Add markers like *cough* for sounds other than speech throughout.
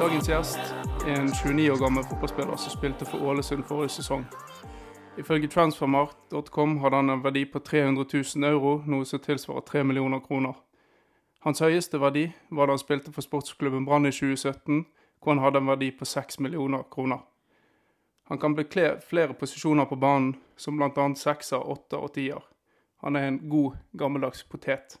Dagens gjest er en 29 år gammel fotballspiller som spilte for Ålesund forrige sesong. Ifølge transfermarkt.com hadde han en verdi på 300 000 euro, noe som tilsvarer 3 millioner kroner. Hans høyeste verdi var da han spilte for sportsklubben Brann i 2017, hvor han hadde en verdi på 6 millioner kroner. Han kan bekle flere posisjoner på banen, som bl.a. sekser, åtter og tier. Han er en god, gammeldags potet.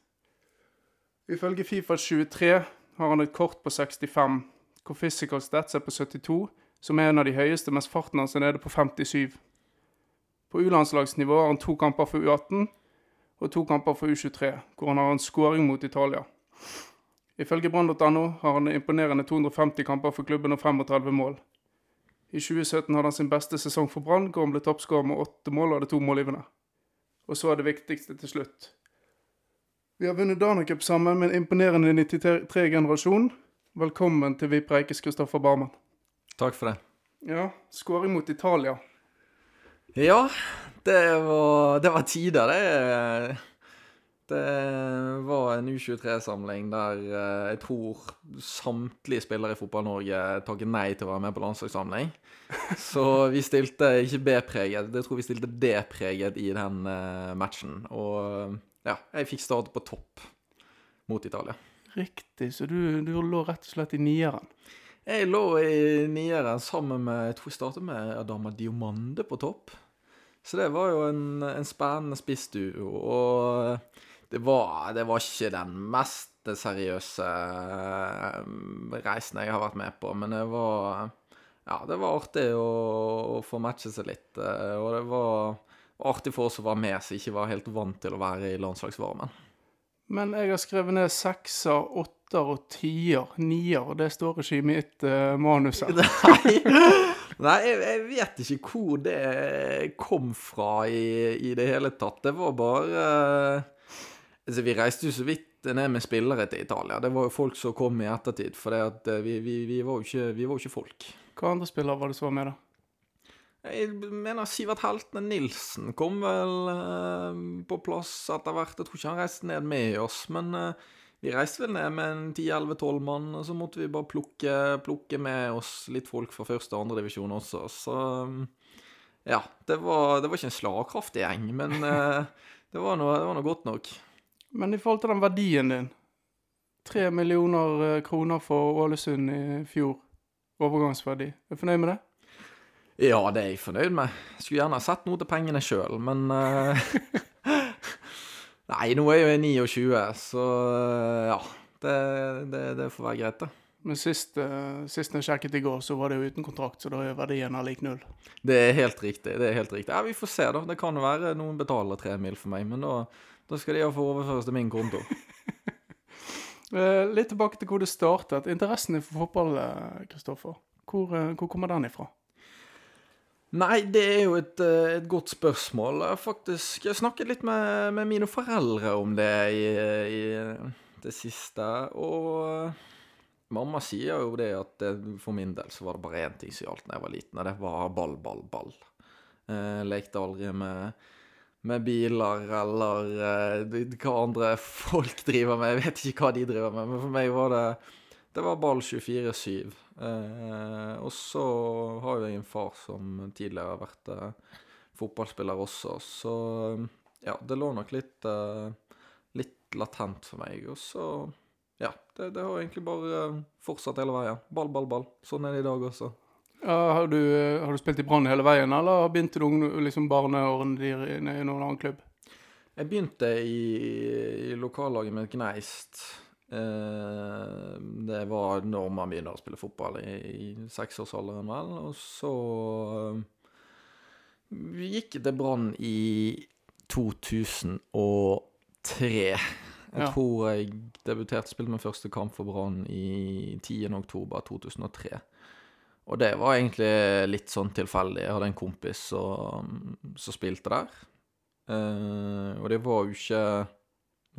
Ifølge Fifa 23 har han et kort på 65, hvor physical stats er på 72, som er en av de høyeste, mens farten hans er nede på 57. På U-landslagsnivå har han to kamper for U18 og to kamper for U23, hvor han har en skåring mot Italia. Ifølge brann.no har han imponerende 250 kamper for klubben og 35 mål. I 2017 hadde han sin beste sesong for Brann, hvor han ble toppskårer med åtte mål og hadde to målgivende. Og så er det viktigste til slutt. Vi har vunnet Dana Cup sammen med en imponerende 93-generasjon. Velkommen til VIP Reikes Kristoffer Barmen. Takk for det. Ja, skåring mot Italia. Ja, det var, det var tider, det. Det var en U23-samling der eh, jeg tror samtlige spillere i Fotball-Norge takket nei til å være med på landslagssamling. Så vi stilte ikke B-preget, jeg tror vi stilte D-preget i den eh, matchen. Og ja, jeg fikk starte på topp mot Italia. Riktig, så du, du lå rett og slett i nieren. Jeg lå i nieren sammen med Jeg tror jeg startet med Adama Diomande på topp. Så det var jo en, en spennende spissduo. Og det var, det var ikke den mest seriøse eh, reisen jeg har vært med på, men det var Ja, det var artig å, å få matche seg litt. eh, Og det var artig for oss som var med, som ikke var helt vant til å være i landslagsvarmen. Men jeg har skrevet ned sekser, åtter og tier. Nier, og det står ikke i mitt uh, manus her. Nei, *laughs* Nei jeg, jeg, vet ikke hvor det kom fra i, i det hele tatt. Det var bare Altså, vi reiste jo så vidt ned med spillere til Italia. Det var jo folk som kom i ettertid, for vi, vi, vi, var jo ikke, vi var jo ikke folk. Hva andre spillere var det som var med, da? Jeg mener Sivert Haltne Nilsen kom vel eh, på plass etter hvert. Jeg tror ikke han reiste ned med oss, men eh, vi reiste vel ned med en 10-11-12 mann. Og så måtte vi bare plukke, plukke, med oss litt folk fra første og andredivisjon også. Så ja, det var, det var ikke en slagkraftig gjeng, men *laughs* eh, det, var noe, det var noe godt nok. Men i forhold til den verdien din Tre millioner eh, kroner for Ålesund i fjor. Overgangsverdi. Er du fornøyd med det? Ja, det er jeg fornøyd med. Skulle gjerne ha sett noe til pengene sjøl, men uh, *laughs* Nei, nå er jeg jo 29, så uh, ja. Det, det, det, får være greit, det. Men sist, uh, sist jeg sjekket i går, så var det jo uten kontrakt, så da er verdien er lik null. Det er helt riktig. det er helt riktig. Ja, Vi får se, da. Det kan jo være noen betaler tre mil for meg, men da, da skal de få overføres til min konto. *laughs* Litt tilbake til hvor det startet. Interessen din for fotball, Kristoffer. Hvor, hvor kommer den ifra? Nei, det er jo et, eh, et, godt spørsmål. Faktisk, jeg snakket litt med, med mine foreldre om det i, i, det siste. Og mamma sier jo det at for min del så var det bare én ting som gjaldt da jeg var liten, og det var ball, ball, ball. Jeg lekte aldri med, med biler eller hva andre *laughs* folk driver med. Jeg vet ikke hva de driver med, men for meg var det det var ball 24-7. Eh, og så har jo jeg en far som tidligere har vært eh, fotballspiller også, så ja, det lå nok litt, eh, litt latent for meg. Og så ja, det, det, har egentlig bare fortsatt hele veien. Ball, ball, ball. Sånn er det i dag også. Ja, har, du, har, du, spilt i Brann hele veien, eller begynte du liksom barneårene dine i noen annen klubb? Jeg begynte i, i lokallaget med Gneist. Eh, det var når man begynner å spille fotball i, i seksårsalderen, vel. Og så eh, gikk til Brann i 2003. Jeg ja. tror jeg debuterte spilte min første kamp for Brann i 10. oktober 2003. Og det var egentlig litt sånn tilfeldig. Jeg hadde en kompis som, som spilte der. Uh, og det var jo ikke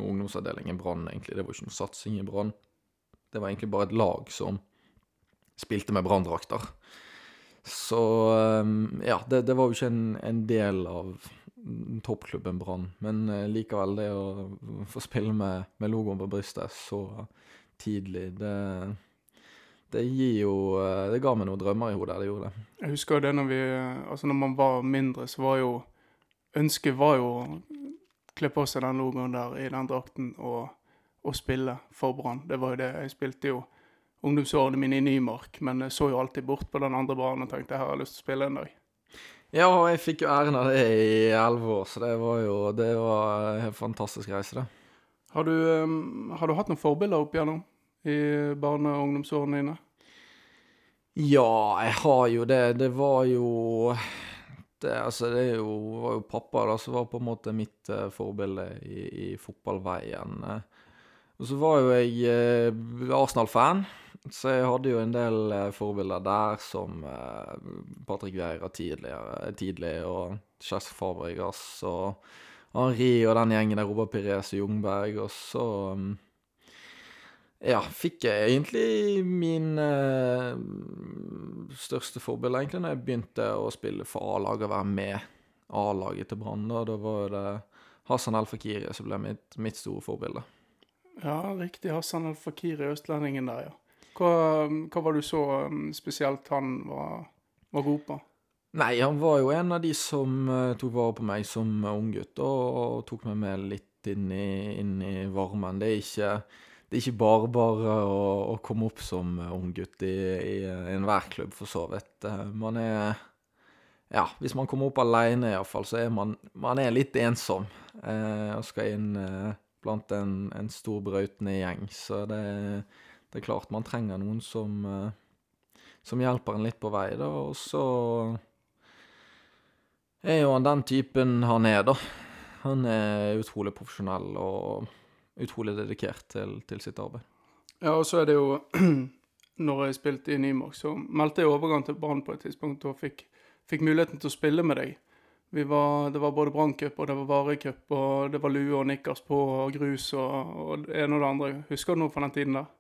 noe ungdomsavdeling i Brann, egentlig. Det var ikke noe satsing i Brann. Det var egentlig bare et lag som spilte med branndrakter. Så eh, ja, det, det, var jo ikke en, en del av toppklubben Brann. Men eh, likevel, det å få spille med, med logoen på brystet så tidlig, det det gir jo eh, Det ga meg noen drømmer i hodet, det gjorde det. Jeg husker jo det når vi Altså, når man var mindre, så var jo Ønsket var jo kle på seg den logoen der i den drakten og, og spille for Brann. Det var jo det. Jeg spilte jo ungdomsårene mine i Nymark, men jeg så jo alltid bort på den andre banen og tenkte her har jeg lyst til å spille en dag. Ja, og jeg fikk jo æren av det i elleve år, så det var jo det var en fantastisk reise, det. Har du, um, har du hatt noen forbilder opp igjennom? i barne- og ungdomsårene dine? Ja, jeg har jo det. Det var jo det, altså, det jo, var jo pappa da, som var på en måte mitt uh, forbilde i, i fotballveien. Og så var jo jeg uh, Arsenal-fan, så jeg hadde jo en del uh, forbilder der, som Patrick Vieira tidlig, og Chess Fabregas og Henri og den gjengen der, Robert Pires og Jungberg, og så um, ja, fikk jeg egentlig min uh, største forbilde egentlig når jeg begynte å spille for A-laget og være med A-laget til Brann. Da var det Hassan El Fakiri som ble mitt, mitt, store forbilde. Ja, riktig. Hassan El Fakiri, østlendingen der, ja. Hva, hva, var du så um, spesielt han var, var, god på? Nei, han var jo en av de som uh, tok vare på meg som unggutt, og, og tok meg med litt inn i, inn i varmen. Det er ikke det er ikke bare bare å, å komme opp som unggutt i, i, i enhver klubb, for så vidt. Eh, man er Ja, hvis man kommer opp alene iallfall, så er man, man er litt ensom eh, og skal inn eh, blant en, en stor, brautende gjeng. Så det, det, er klart man trenger noen som, eh, som hjelper en litt på vei, da. Og så er jo han den typen han er, da. Han er utrolig profesjonell og utrolig dedikert til, til, sitt arbeid. Ja, og så er det jo *clears throat* Når jeg spilte i Nymark, så meldte jeg overgang til Brann på et tidspunkt og fikk, fikk, muligheten til å spille med deg. Var, det var både Branncup og det var Varecup, og det var lue og nikkers på og grus og, og det ene og det andre. Husker du noe fra den tiden der?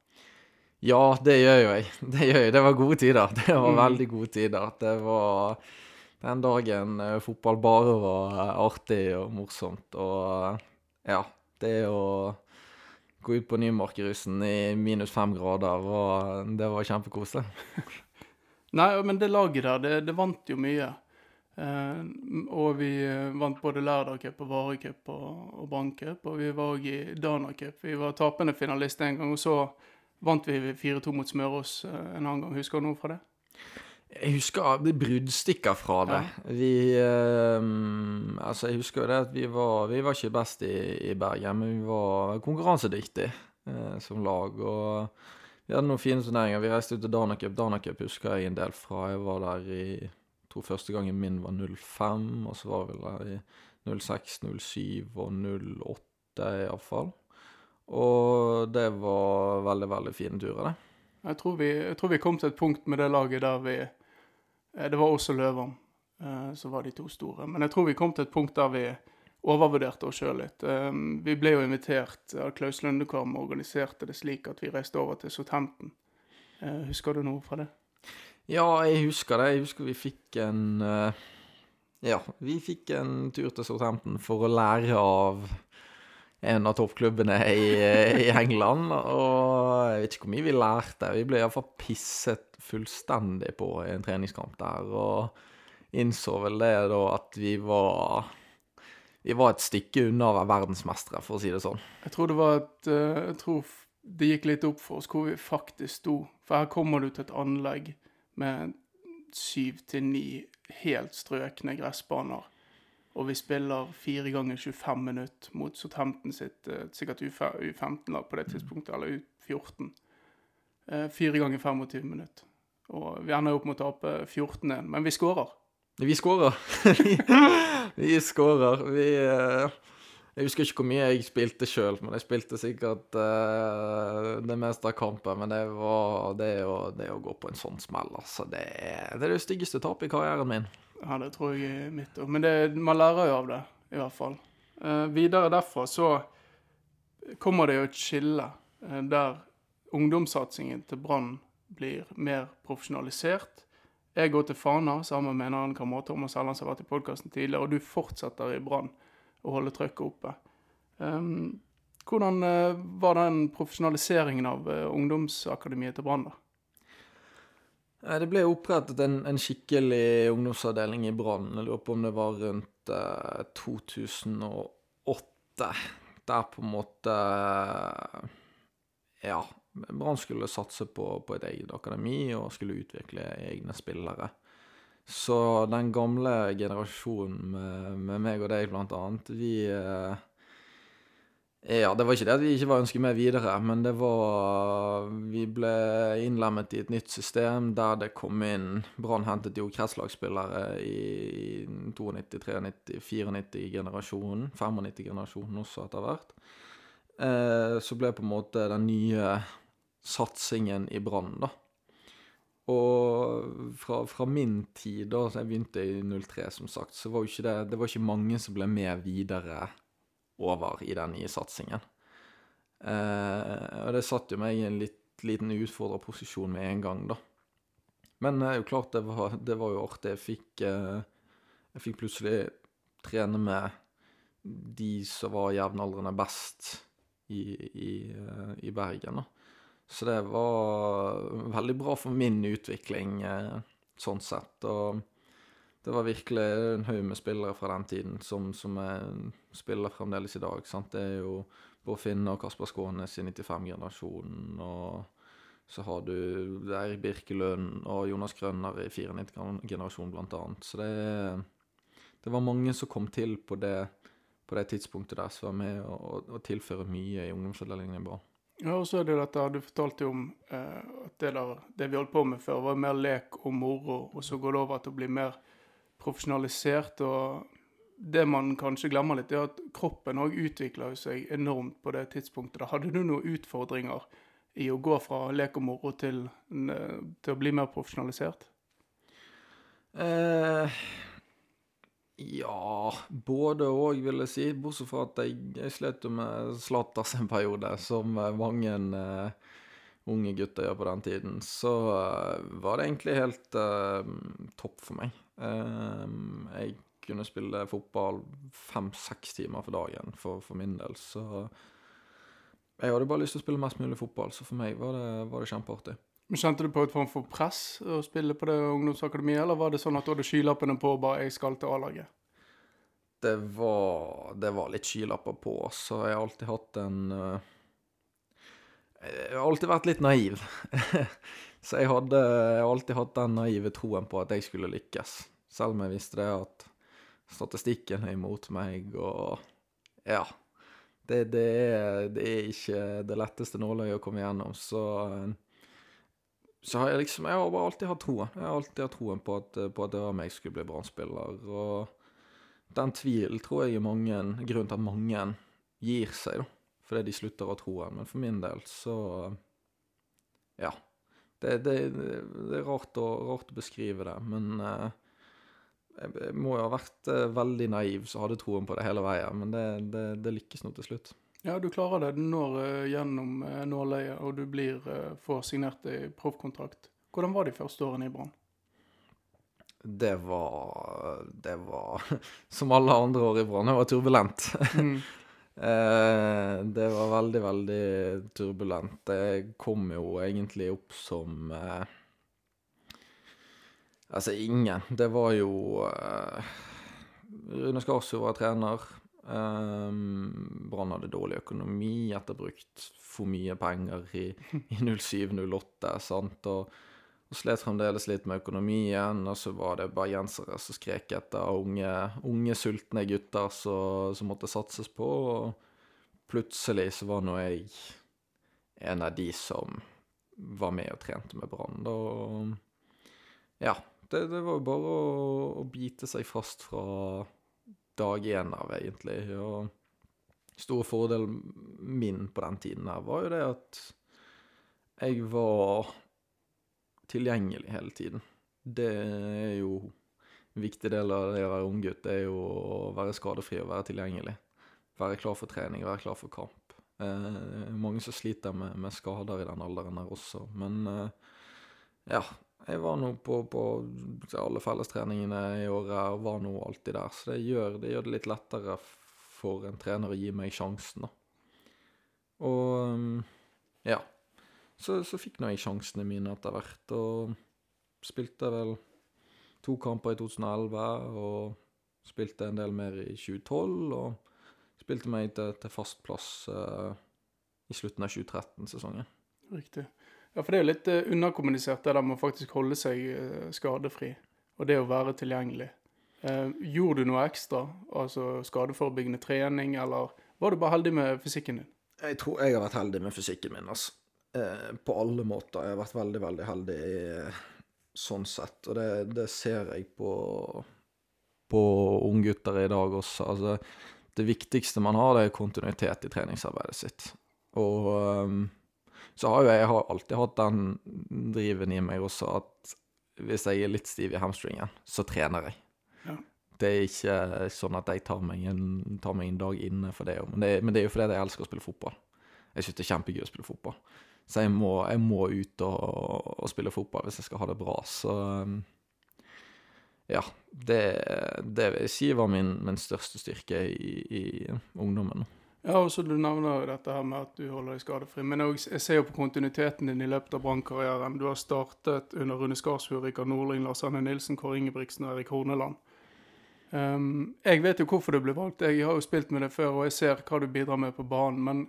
Ja, det gjør jo jeg. *laughs* Det gjør jeg. Det var gode tider. *laughs* Det var mm. veldig gode tider. Det var den dagen eh, fotball bare var eh, artig og morsomt. Og ja, det å gå ut på Nymarkerusen i minus fem grader, og det var kjempekoselig. *laughs* Nei, men det laget der, det, det vant jo mye. Eh, og vi vant både Lærdal Cup og Varecup og, og Branncup, og vi var òg i Dana Cup. Vi var tapende finalist en gang, og så vant vi 4-2 mot Smørås eh, en annen gang. Husker du noe fra det? Jeg husker det bruddstikker fra det. Ja. Vi eh, Altså, jeg husker jo det at vi var, vi var ikke best i, i, Bergen, men vi var konkurransedyktige eh, som lag. Og vi hadde noen fine turneringer. Vi reiste ut til Danacup. Danacup husker jeg en del fra. Jeg var der i Jeg tror første gangen min var 05, og så var vi der i 06, 07 og 08 iallfall. Og det var veldig, veldig fine turer, det. Jeg tror, vi, jeg tror vi kom til et punkt med det laget der vi det var også Løvam eh, som var de to store. Men jeg tror vi kom til et punkt der vi overvurderte oss sjøl litt. Eh, vi ble jo invitert av Klaus Lundekvam og organiserte det slik at vi reiste over til Southampton. Husker du noe fra det? Ja, jeg husker det. Jeg husker vi fikk en Ja, vi fikk en tur til Southampton for å lære av en av toppklubbene i, i, England. Og jeg vet ikke hvor mye vi lærte. Vi ble iallfall pisset fullstendig på i en treningskamp der. Og innså vel det da at vi var Vi var et stykke unna å være verdensmestere, for å si det sånn. Jeg tror det var et eh, Jeg tror det gikk litt opp for oss hvor vi faktisk sto. For her kommer du til et anlegg med syv til ni helt strøkne gressbaner og vi spiller fire ganger 25 minutter mot Southampton sitt uh, sikkert U15-lag på det tidspunktet, eller U14. Uh, eh, fire ganger 25 minutter. Og vi ender opp med å tape 14-1, men vi skårer. Vi skårer. *laughs* vi skårer. Vi uh, Jeg husker ikke hvor mye jeg spilte sjøl, men jeg spilte sikkert det meste av kampen. Men det var det å, det å gå på en sånn smell, altså. Det det, er det styggeste tapet i karrieren min. Ja, det tror jeg er mitt òg. Men det, man lærer jo av det. i hvert fall. Eh, videre derfra så kommer det jo et skille eh, der ungdomssatsingen til Brann blir mer profesjonalisert. Jeg går til Fana sammen med en annen kamerat, Thomas Helland, som har vært i podkasten tidligere, og du fortsetter i Brann å holde trøkket oppe. Um, hvordan uh, var den profesjonaliseringen av uh, ungdomsakademiet til Brann, da? Det ble opprettet en, en skikkelig ungdomsavdeling i Brann. Jeg lurer på om det var rundt eh, 2008. Der på en måte Ja. Brann skulle satse på, på, et eget akademi og skulle utvikle egne spillere. Så den gamle generasjonen med, med meg og deg, blant annet, vi uh, ja, det var ikke det at vi ikke var ønsket med videre, men det var Vi ble innlemmet i et nytt system der det kom inn Brann hentet jo kretslagsspillere i 92, 93, 94-generasjonen. 95-generasjonen også, etter hvert. Eh, så ble på en måte den nye satsingen i Brann, da. Og fra, fra, min tid, da, så jeg begynte i 03, som sagt, så var jo ikke det Det var ikke mange som ble med videre over i den nye satsingen. Eh, og det satte jo meg i en litt liten utfordra posisjon med en gang, da. Men eh, jo klart det var, det var jo artig. Jeg fikk, eh, jeg fikk plutselig trene med de som var jevnaldrende best i, i, eh, i, Bergen. da. Så det var veldig bra for min utvikling, eh, sånn sett. Og det var virkelig en haug med spillere fra den tiden som, som spiller fremdeles i dag. Sant? Det er jo Bård Finne og Kasper Skånes i 95-generasjonen. Og så har du Eirik Birkelund og Jonas Grønner i 94-generasjonen, blant annet. Så det, det, var mange som kom til på det, på det tidspunktet der, som var med å tilføre mye i ungdomsavdelingen i Brann. Ja, og så er det dette, Du fortalte jo om eh, at det, der, det vi holdt på med før, var mer lek og moro, og så går det over til å bli mer profesjonalisert. og det man kanskje glemmer litt, er at kroppen òg utvikla seg enormt på det tidspunktet. Hadde du noen utfordringer i å gå fra lek og moro til, til å bli mer profesjonalisert? Eh, ja Både òg, vil jeg si. Bortsett fra at jeg, jeg slet med Zlaters en periode, som mange eh, unge gutter gjør på den tiden. Så eh, var det egentlig helt eh, topp for meg. Ehm, jeg kunne spille fotball fem-seks timer for dagen for, for, min del, så jeg hadde bare lyst til å spille mest mulig fotball, så for meg var det, var det kjempeartig. Kjente du på et form for press å spille på det ungdomsakademiet, eller var det sånn at du hadde skylappene på og bare 'jeg skal til A-laget'? Det var, det var litt skylapper på, så jeg har alltid hatt en uh, Jeg har alltid vært litt naiv. *laughs* så jeg hadde jeg har alltid hatt den naive troen på at jeg skulle lykkes. Selv om jeg visste det at statistikken er imot meg, og ja. Det, det, er, det er, ikke det letteste nåløyet å komme gjennom, så Så har jeg liksom Jeg har bare alltid hatt troen. Jeg har alltid hatt troen på at, på at det var meg som skulle bli brannspiller, og den tvilen tror jeg er mange Grunnen til at mange gir seg, da. Fordi de slutter å ha troen. Men for min del så Ja. Det, det, det er rart å, rart å, beskrive det, men uh, jeg må jo ha vært uh, veldig naiv som hadde troen på det hele veien, men det, det, det lykkes nå til slutt. Ja, du klarer det. Du når uh, gjennom uh, nåløyet, og du blir, uh, får signert ei proffkontrakt. Hvordan var de første årene i Brann? Det var Det var *laughs* som alle andre år i Brann. Det var turbulent. Mm. *laughs* det var veldig, veldig turbulent. Det kom jo egentlig opp som Altså, ingen. Det var jo uh, Rune Skarsjord var trener. Um, Brann hadde dårlig økonomi etter brukt for mye penger i, i 07-08, sant, og, og, slet fremdeles litt med økonomien. Og så var det bergensere som skrek etter unge, unge sultne gutter som måtte satses på. Og plutselig så var nå jeg en av de som var med og trente med Brann. Og Ja, det, det var jo bare å, å, bite seg fast fra dag én av, egentlig. Og store fordelen min på den tiden her var jo det at jeg var tilgjengelig hele tiden. Det er jo en viktig del av det å være unggutt er jo å være skadefri og være tilgjengelig. Være klar for trening, være klar for kamp. Eh, mange som sliter med, med, skader i den alderen her også, men eh, ja. Jeg var nå på, på alle fellestreningene i året og var nå alltid der, så det gjør, det gjør det litt lettere for en trener å gi meg sjansen, da. Og ja. Så, så fikk nå jeg sjansene mine etter hvert, og spilte vel to kamper i 2011 og spilte en del mer i 2012. Og spilte meg til, til fast plass uh, i slutten av 2013-sesongen. Riktig. Ja, for det er jo litt uh, underkommunisert, det der med å faktisk holde seg uh, skadefri. Og det å være tilgjengelig. gjorde du noe ekstra? Altså skadeforebyggende trening, eller var du bare heldig med fysikken din? Jeg tror jeg har vært heldig med fysikken min, altså. på alle måter. Jeg har vært veldig, veldig heldig sånn sett. Og det, det ser jeg på, på unggutter i dag også. Altså, det viktigste man har, det er kontinuitet i treningsarbeidet sitt. Og um, så har jo jeg har alltid hatt den driven i meg også at hvis jeg er litt stiv i hamstringen, så trener jeg. Ja. Det er ikke sånn at jeg tar meg en, tar meg en dag inne for det. Men det, men det er jo fordi jeg elsker å spille fotball. Jeg syns det er kjempegøy å spille fotball. Så jeg må, jeg må ut og, og, spille fotball hvis jeg skal ha det bra. Så um, ja. Det, det vil jeg si var min, min største styrke i, i ungdommen. Ja, og så Du nevner dette her med at du holder deg skadefri. Men jeg ser jo på kontinuiteten din i løpet av brannkarrieren. Du har startet under Rune Skarsfjord, Rikard Nordling, Lars Anne Nilsen, Kåre Ingebrigtsen og Erik Horneland. Um, jeg vet jo hvorfor du ble valgt. Jeg har jo spilt med deg før, og jeg ser hva du bidrar med på banen. Men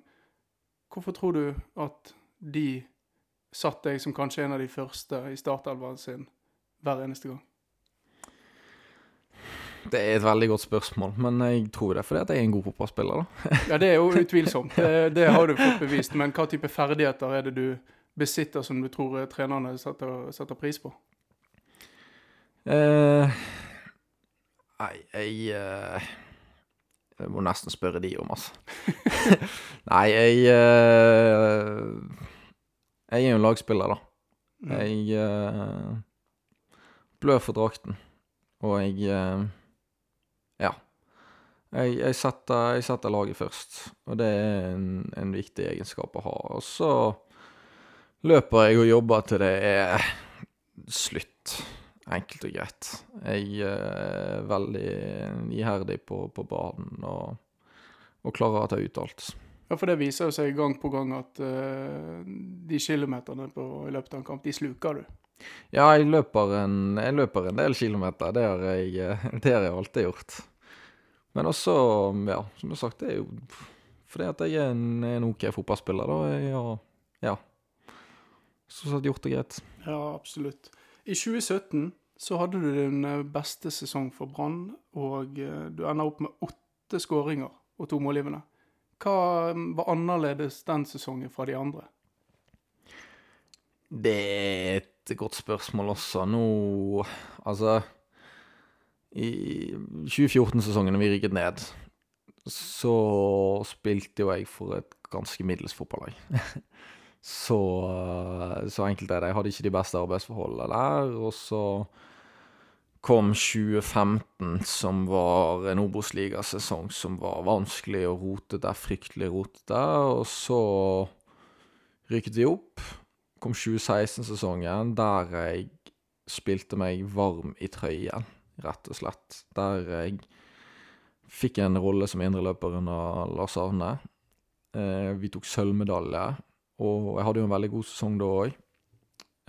hvorfor tror du at de satt deg som kanskje en av de første i startelveren sin hver eneste gang? Det er et veldig godt spørsmål, men jeg tror det er fordi at jeg er en god fotballspiller, da. *laughs* ja, det er jo utvilsomt. *laughs* Det, det, har du fått bevist. Men hva type ferdigheter er det du besitter som du tror trenerne setter, setter pris på? Eh, nei, jeg eh, Jeg må nesten spørre de om, altså. *laughs* nei, jeg eh, jeg er jo en lagspiller, da. Mm. Jeg uh, blør for drakten, og jeg Ja. Jeg, jeg, setter, jeg, setter, laget først, og det er en, en, viktig egenskap å ha. Og så løper jeg og jobber til det er slutt. Enkelt og greit. Jeg er veldig iherdig på, på banen og, og klarer å ta ut alt. Ja, for det viser jo seg gang på gang at uh, de kilometerne på, i løpet av en kamp, de sluker du. Ja, jeg løper en, jeg løper en del kilometer. Det har, jeg, eh, *laughs* det har jeg alltid gjort. Men også, ja, som du har sagt, det er jo fordi at jeg er en, en OK fotballspiller, da. Jeg har, ja, så sett gjort det greit. Ja, absolutt. I 2017 så hadde du din eh, beste sesong for Brann, og du ender opp med åtte skåringer og to målgivende. Hva um, var annerledes den sesongen fra de andre? Det et godt spørsmål også. Nå Altså I 2014-sesongen, da vi rykket ned, så spilte jo jeg for et ganske middels fotballag. *laughs* så, så enkelt er det. Jeg hadde ikke de beste arbeidsforholdene der. Og så kom 2015, som var en Obos-ligasesong som var vanskelig og rotete, fryktelig rotete. Og så rykket vi opp. Kom 2016-sesongen, der jeg spilte meg varm i trøyen, rett og slett. Der jeg fikk en rolle som indreløper under Lars Arne. Eh, vi tok sølvmedalje, og jeg hadde jo en veldig god sesong da òg.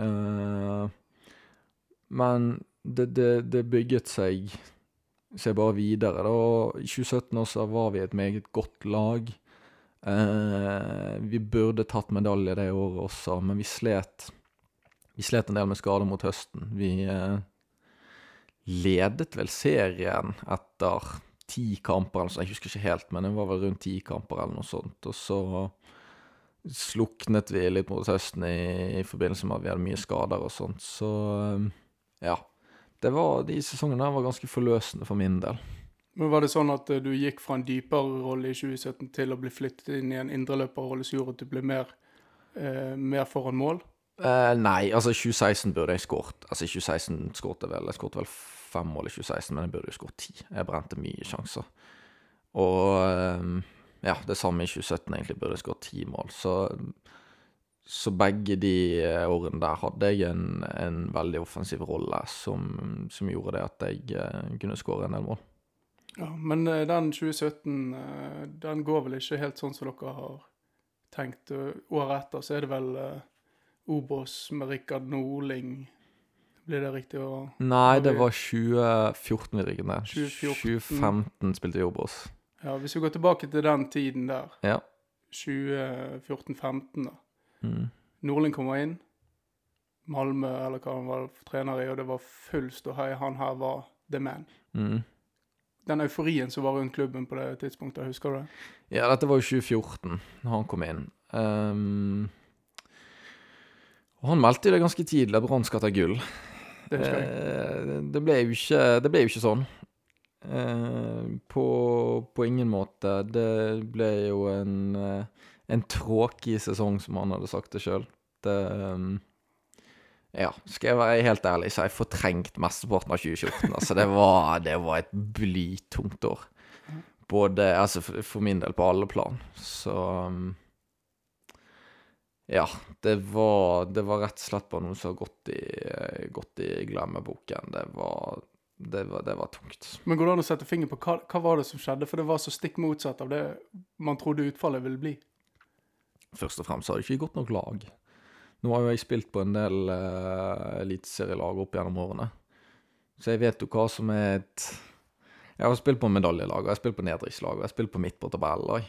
Eh, men det, det, det bygget seg seg bare videre. Da. I 2017 også var vi et meget godt lag. Eh, vi burde tatt medalje det året også, men vi slet Vi slet en del med skader mot høsten. Vi eh, ledet vel serien etter ti kamper, eller sånt. jeg husker ikke helt, men det var vel rundt ti kamper eller noe sånt. Og så sluknet vi litt mot høsten i, i forbindelse med at vi hadde mye skader og sånt, så eh, ja det var, de sesongene var ganske forløsende for min del. Men Var det sånn at uh, du gikk fra en dypere rolle i 2017 til å bli flyttet inn i en indreløperrolle som gjorde at du ble mer, eh, mer foran mål? Eh, nei, altså 2016 burde jeg skåret. Altså 2016 skåret jeg vel Jeg skåret vel fem mål i 2016, men jeg burde jo skåret ti. Jeg brente mye sjanser. Og eh, ja, det samme i 2017, egentlig burde jeg skåret ti mål. Så, så begge de eh, årene der hadde jeg en, en veldig offensiv rolle som, som gjorde det at jeg eh, kunne skåre en del mål. Ja, Men eh, den 2017, eh, den går vel ikke helt sånn som dere har tenkt. Året etter så er det vel eh, Obos med Rikard Norling. Blir det riktig å Nei, det var 2014 vi rigget ned. 2014. 2015 spilte vi Obos. Ja, hvis vi går tilbake til den tiden der, Ja. 2014-15 da. Mm. Norling kommer inn. Malmö, eller hva han var trener i, og det var full ståhei. Han her var the man. Mm. Den euforien som var rundt klubben på det tidspunktet, husker du det? Ja, dette var jo 2014, når han kom inn. Um, og han meldte jo det ganske tidlig at Brann skal ta gull. Det husker jeg. Eh, det, ble jo ikke, det ble jo ikke sånn. Eh, på, på ingen måte. Det ble jo en, eh, en tråkig sesong, som han hadde sagt det sjøl. Det ehm, Ja, skal jeg være helt ærlig, så har jeg fortrengt mesteparten av 2014. Altså, det var, det var et blytungt år. Både Altså, for, min del på alle plan. Så um, Ja. Det var, det var rett og slett bare noe som har gått i, gått i glemmeboken. Det var, det var, det var tungt. Men går det an å sette fingeren på hva, hva var det som skjedde? For det var så stikk motsatt av det man trodde utfallet ville bli. Først og fremst har det ikke gått nok lag. Nå har jo jeg spilt på en del uh, eliteserielag opp gjennom årene. Så jeg vet jo hva som er et Jeg har spilt på medaljelag, og jeg har spilt på nedrykkslag, og jeg har spilt på midt på tabellen.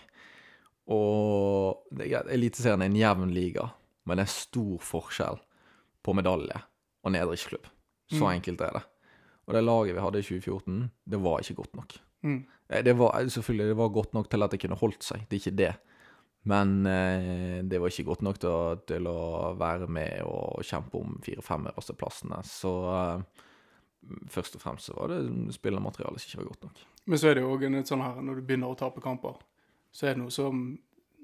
Og det er- Eliteserien er en jevn liga, men det er stor forskjell på medalje og nedrykksklubb. Så Mm. enkelt er det. Og det laget vi hadde i 2014, det var ikke godt nok. Mm. Eh, Det var selvfølgelig det var godt nok til at det kunne holdt seg, det er ikke det. Men eh, det var ikke godt nok til å, til å være med og kjempe om fire-fem øversteplassene. Så eh, først og fremst så var det spillermaterialet som ikke var godt nok. Men så er det jo òg litt sånn her når du begynner å tape kamper, så er det noe som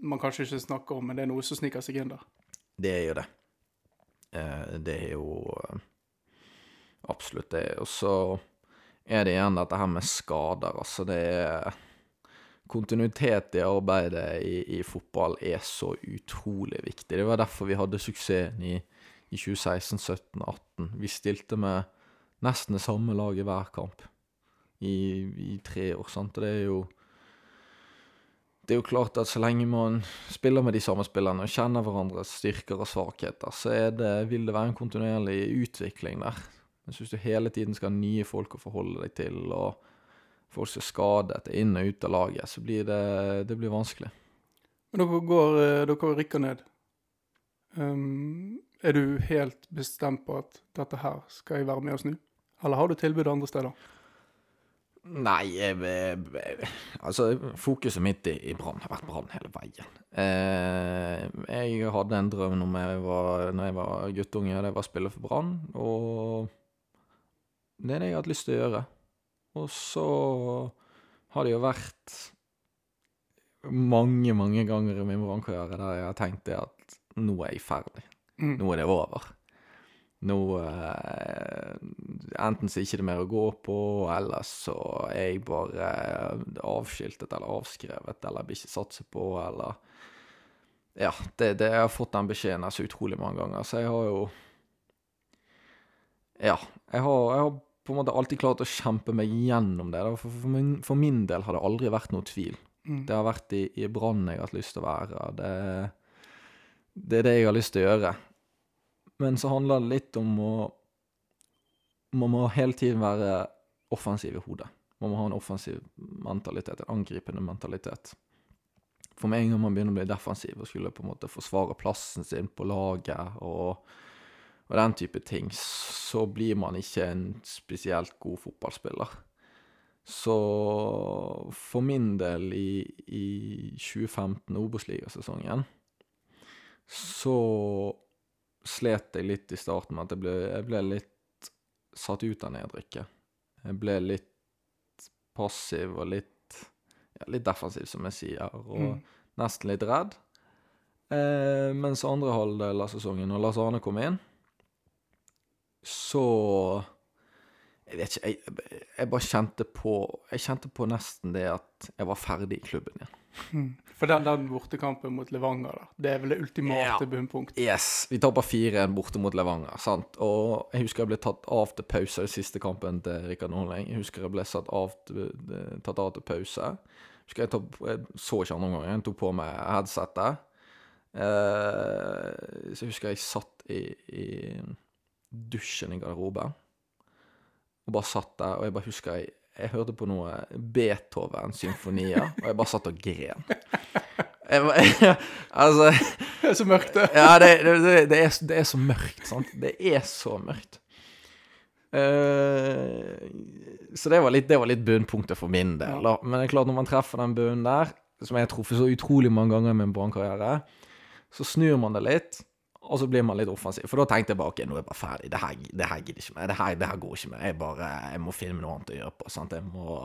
man kanskje ikke snakker om, men det er noe som sniker seg inn der. Det er jo det. Eh, det er jo eh, absolutt det. Og så er det igjen dette her med skader. Altså, det er Kontinuitet i arbeidet i, i fotball er så utrolig viktig. Det var derfor vi hadde suksessen i, i 2016, 17, 18. Vi stilte med nesten det samme laget hver kamp i, i tre år. sant? Og det er jo det er jo klart at så lenge man spiller med de samme spillerne og kjenner hverandres styrker og svakheter, så det, vil det være en kontinuerlig utvikling der. Jeg syns du hele tiden skal ha nye folk å forholde deg til, og folk som er skadet er inn og ut av laget, så blir det, det blir vanskelig. Men dere går, eh, dere rykker ned. Um, er du helt bestemt på at dette her skal jeg være med og snu? Eller har du tilbud andre steder? Nei, jeg, jeg, altså fokuset mitt i, i Brann har vært Brann hele veien. Eh, jeg hadde en drøm når jeg var, når jeg var guttunge, og det var å spille for Brann. Og det er det jeg har hatt lyst til å gjøre. Og så har det jo vært mange, mange ganger i min brannkarriere der jeg har tenkt det at nå er jeg ferdig. Mm. Nå er det over. Nå eh, Enten så er det ikke mer å gå på, eller så er jeg bare avskiltet eller avskrevet, eller blir ikke satset på, eller Ja, det, det, jeg har fått den beskjeden så utrolig mange ganger, så jeg har jo Ja. Jeg har, jeg har på en måte alltid klart å kjempe meg gjennom det. For, for, min, for min del har det aldri vært noe tvil. Mm. Det har vært i, i Brann jeg har hatt lyst til å være. Det, det er det jeg har lyst til å gjøre. Men så handler det litt om å Man må hele tiden være offensiv i hodet. Man må ha en offensiv mentalitet, en angripende mentalitet. For med en gang man begynner å bli defensiv og skulle på en måte forsvare plassen sin på laget og, og den type ting, så blir man ikke en spesielt god fotballspiller. Så for min del i, i 2015, Obos-ligasesongen, så slet jeg litt i starten med at jeg ble, jeg ble litt satt ut av nedrykket. Jeg ble litt passiv og litt, ja, litt defensiv, som jeg sier, og Mm. nesten litt redd. Eh, mens andre halvdel av sesongen, når Lars Arne kom inn, så Jeg vet ikke, jeg, jeg bare kjente på Jeg kjente på nesten det at jeg var ferdig i klubben igjen. For den, den bortekampen mot Levanger, da, det er vel det ultimate Ja. bunnpunktet? Yes, vi taper 4-1 borte mot Levanger, sant? Og jeg husker jeg ble tatt av til pause i siste kampen til Rikard Norling. Jeg husker jeg ble satt av til, tatt av til pause. Jeg husker jeg, tatt, jeg så ikke andre omgang, jeg tok på meg headsetet. Eh, så jeg husker jeg satt i, i dusjen i garderoben, og bare satt der, og jeg bare husker jeg, jeg hørte på noe Beethoven-symfonier, og jeg bare satt og gren. Jeg, *laughs* altså Det er så mørkt, det. ja, det, det, det, det, er, det er så mørkt, sant? Det er så mørkt. Uh, så det var litt, det var litt bunnpunktet for min del. Da. Men det er klart, når man treffer den bunnen der, som jeg har truffet så utrolig mange ganger i min brannkarriere, så snur man det litt, og så blir man litt offensiv. For da tenkte jeg bare ok, nå er jeg bare ferdig. Det her, det her gidder ikke mer. Det her, det her går ikke mer. Jeg bare, jeg må finne noe annet å gjøre på. sant? Jeg må,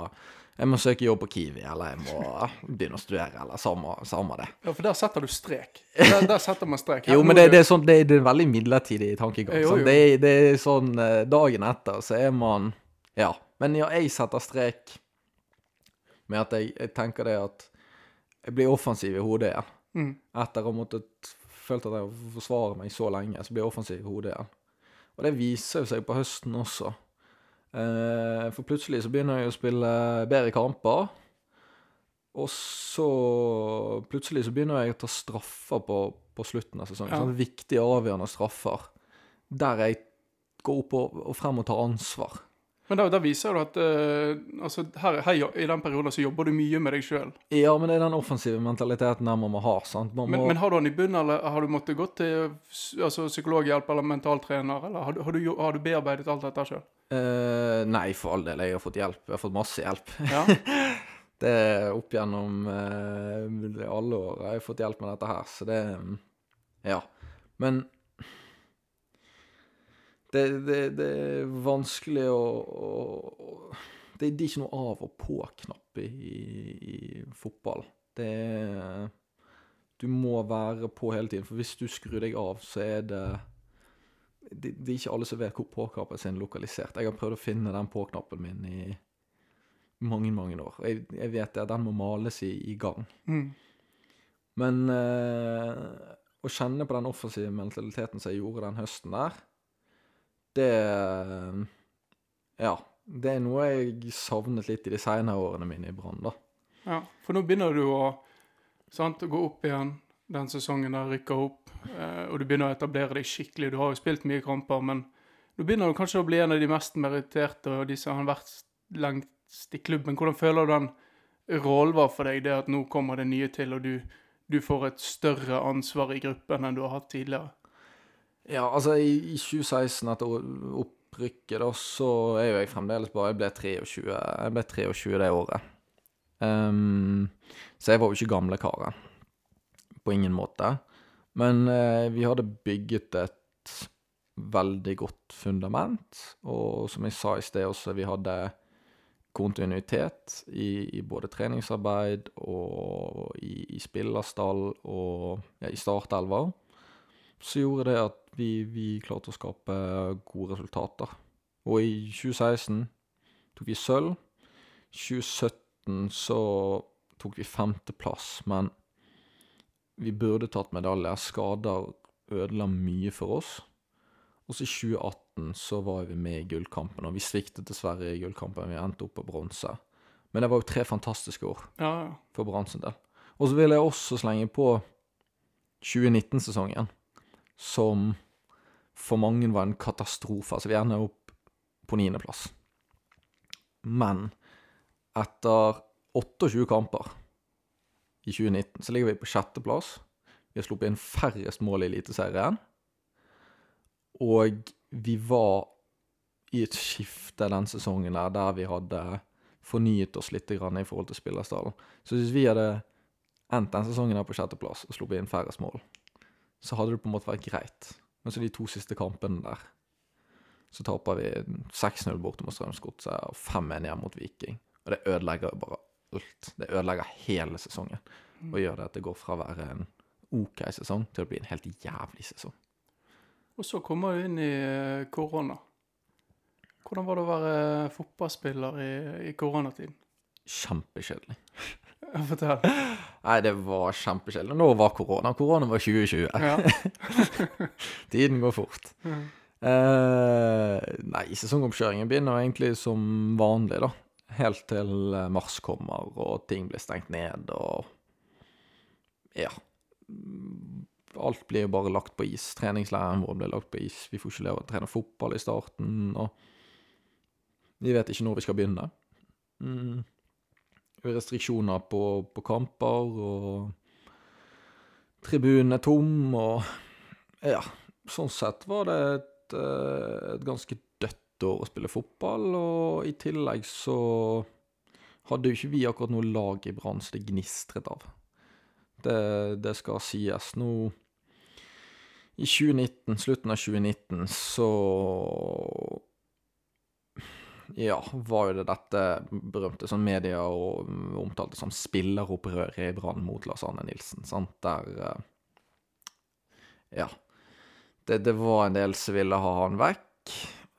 jeg må søke jobb på Kiwi, eller jeg må begynne å studere, eller samme, samme det. Ja, for der setter du strek. Der, der setter man strek. *laughs* Her Jo, men det, det, er sånn, det, det er en veldig midlertidig tankegang. Jo, jo. Det, det er sånn eh, Dagen etter så er man Ja. Men ja, jeg setter strek med at jeg, jeg tenker det at jeg blir offensiv i hodet igjen. Mm. Etter å ha måttet følt at jeg har forsvaret meg så lenge, så blir jeg offensiv i hodet igjen. Og det viser jo seg på høsten også. Eh, for plutselig så begynner jeg å spille bedre kamper. Og så plutselig så begynner jeg å ta straffer på, på slutten av sesongen. Ja. Sånne viktige, avgjørende straffer. Der jeg går opp og, og frem og tar ansvar. Men da, da viser du at uh, altså, her, her, i den perioden så jobber du mye med deg sjøl. Ja, men det er den offensive mentaliteten der man må ha. sant? Man må, Men, men har du den i bunnen, eller har du måttet gå til altså, psykologhjelp eller mentaltrener? Eller har du, har du, har du bearbeidet alt dette sjøl? Uh, nei, for all del. Jeg har fått hjelp. Jeg har fått masse hjelp. Ja? *laughs* Det er opp gjennom uh, alle år jeg har fått hjelp med dette her, så det mm, Ja. Men det, det, det er vanskelig å, å det, det er ikke noe av- og på-knapp i, i fotball. Det er Du må være på hele tiden, for hvis du skrur deg av, så er det det, det er ikke alle som vet hvor på-knappen sin er lokalisert. Jeg har prøvd å finne den på-knappen min i mange, mange år. Jeg, jeg vet at den må males i, i gang. Mm. Men eh, å kjenne på den offensive mentaliteten som jeg gjorde den høsten der, det Ja. Det er noe jeg savnet litt i de senere årene mine i Brann, da. Ja, for nå begynner du å, sant, gå opp igjen den sesongen der rykker opp, eh, og du begynner å etablere deg skikkelig. Du har jo spilt mye kamper, men nå begynner du kanskje å bli en av de mest meritterte og de som har vært lengst i klubben. Hvordan føler du den rollen var for deg, det at nå kommer det nye til, og du, du får et større ansvar i gruppen enn du har hatt tidligere? Ja, altså, i, i 2016, etter opprykket, da, så er jo jeg fremdeles bare Jeg ble 23, jeg ble 23 det året. Um, så jeg var jo ikke gamlekaren. På ingen måte. Men uh, vi hadde bygget et veldig godt fundament, og som jeg sa i sted også, vi hadde kontinuitet i, i både treningsarbeid og i, i spillerstall og ja, i startelver, så gjorde det at vi, vi klarte å skape gode resultater. Og i 2016 tok vi sølv. 2017 så tok vi femteplass, men vi burde tatt medaljer. Skader ødela mye for oss. Og så i 2018 så var vi med i gullkampen, og vi sviktet dessverre i gullkampen. Vi endte opp på bronse. Men det var jo tre fantastiske år Ja, ja. for Brann del. Og så vil jeg også slenge på 2019-sesongen, som for mange var en katastrofe. Altså, vi ender opp på niendeplass. Men etter 28 kamper i 2019, så ligger vi på sjetteplass. Vi har sluppet inn færrest mål i Eliteserien. Og vi var i et skifte den sesongen der, der vi hadde fornyet oss litt i forhold til spillerstallen. Så hvis vi hadde endt den sesongen her på sjetteplass og sluppet inn færrest mål, så hadde det på en måte vært greit. Men så de to siste kampene der, så taper vi 6-0 borte mot Strømsgodset og 5-1 hjemme mot Viking. Og det ødelegger jo bare alt. Det ødelegger hele sesongen. Og gjør det at det går fra å være en OK sesong til å bli en helt jævlig sesong. Og så kommer du inn i eh, korona. Hvordan var det å være fotballspiller i, i koronatiden? Kjempekjedelig. *laughs* Fortell. Nei, det var kjempekjedelig. Nå var korona. Korona var 2020. Ja. *laughs* Tiden går fort. Mm. Eh, nei, sesongoppkjøringen begynner egentlig som vanlig, da. Helt til eh, mars kommer og ting blir stengt ned og Ja. Alt blir jo bare lagt på is. Treningsleiren vår blir lagt på is. Vi får ikke leve å trene fotball i starten, og vi vet ikke når vi skal begynne. Mm. Restriksjoner på, på kamper, og tribunen er tom, og Ja, sånn sett var det et, eh, et ganske dødt år å spille fotball, og i tillegg så hadde jo ikke vi akkurat noe lag i Brann som det gnistret av. Det, det skal sies. Nå i 2019, slutten av 2019, så Ja, var jo det dette berømte som media og omtalte som spilleropprøret i Brann mot Lars Arne Nilsen, sant, der eh, Ja. Det, det var en del som ville ha han vekk.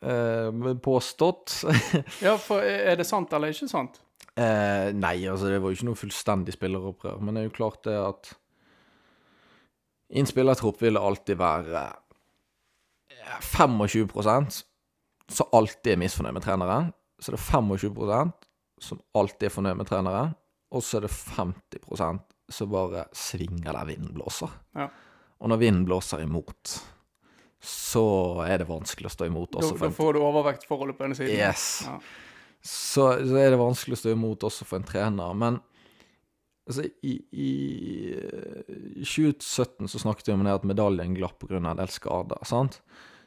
Eh, påstått. *laughs* ja, for er det sant eller ikke sant? Eh, nei, altså det var jo ikke noe fullstendig spilleropprør, men det er jo klart det at i en spillertropp vil det alltid være eh, 25 som alltid er misfornøyd med treneren. Så det er 25% som alltid er fornøyd med treneren. Og så er det 50% som bare svinger der vinden blåser. Ja. Og når vinden blåser imot, så er det vanskelig å stå imot. Også for da får du overvektforholdet på denne siden. Yes. Ja. så, så er det vanskelig å stå imot også for en trener. Men altså, i, i eh, 2017 så snakket vi om det at medaljen glapp pga. en del skader. sant?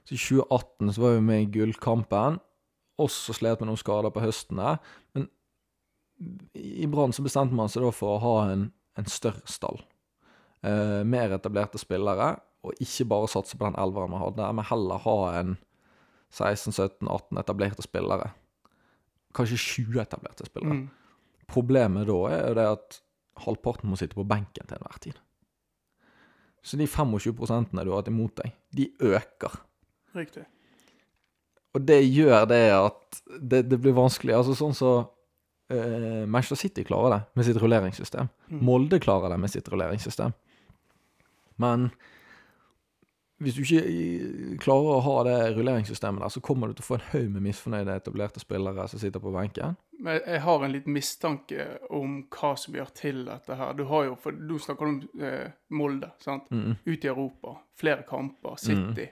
Så i 2018 så var vi med i gullkampen. Også slet med noen skader på høsten der. Men i Brann så bestemte man seg da for å ha en, en større stall. Eh, mer etablerte spillere, og ikke bare satse på den elveren vi hadde, men heller ha en 16-17-18 etablerte spillere. Kanskje 20 etablerte spillere. Mm. Problemet da er jo det at halvparten må sitte på benken til enhver tid. Så de 25 prosentene du har hatt imot deg, de øker. Riktig. Og det gjør det at det, det blir vanskelig. Altså sånn så eh, Manchester City klarer det med sitt rulleringssystem. Mm. Molde klarer det med sitt rulleringssystem. Men hvis du ikke eh, klarer å ha det rulleringssystemet der, så kommer du til å få en haug med misfornøyde etablerte spillere som sitter på benken. Men jeg har en liten mistanke om hva som gjør til dette her. Du har jo, for Du snakker om eh, Molde, sant? Mm. Ute i Europa. Flere kamper. City.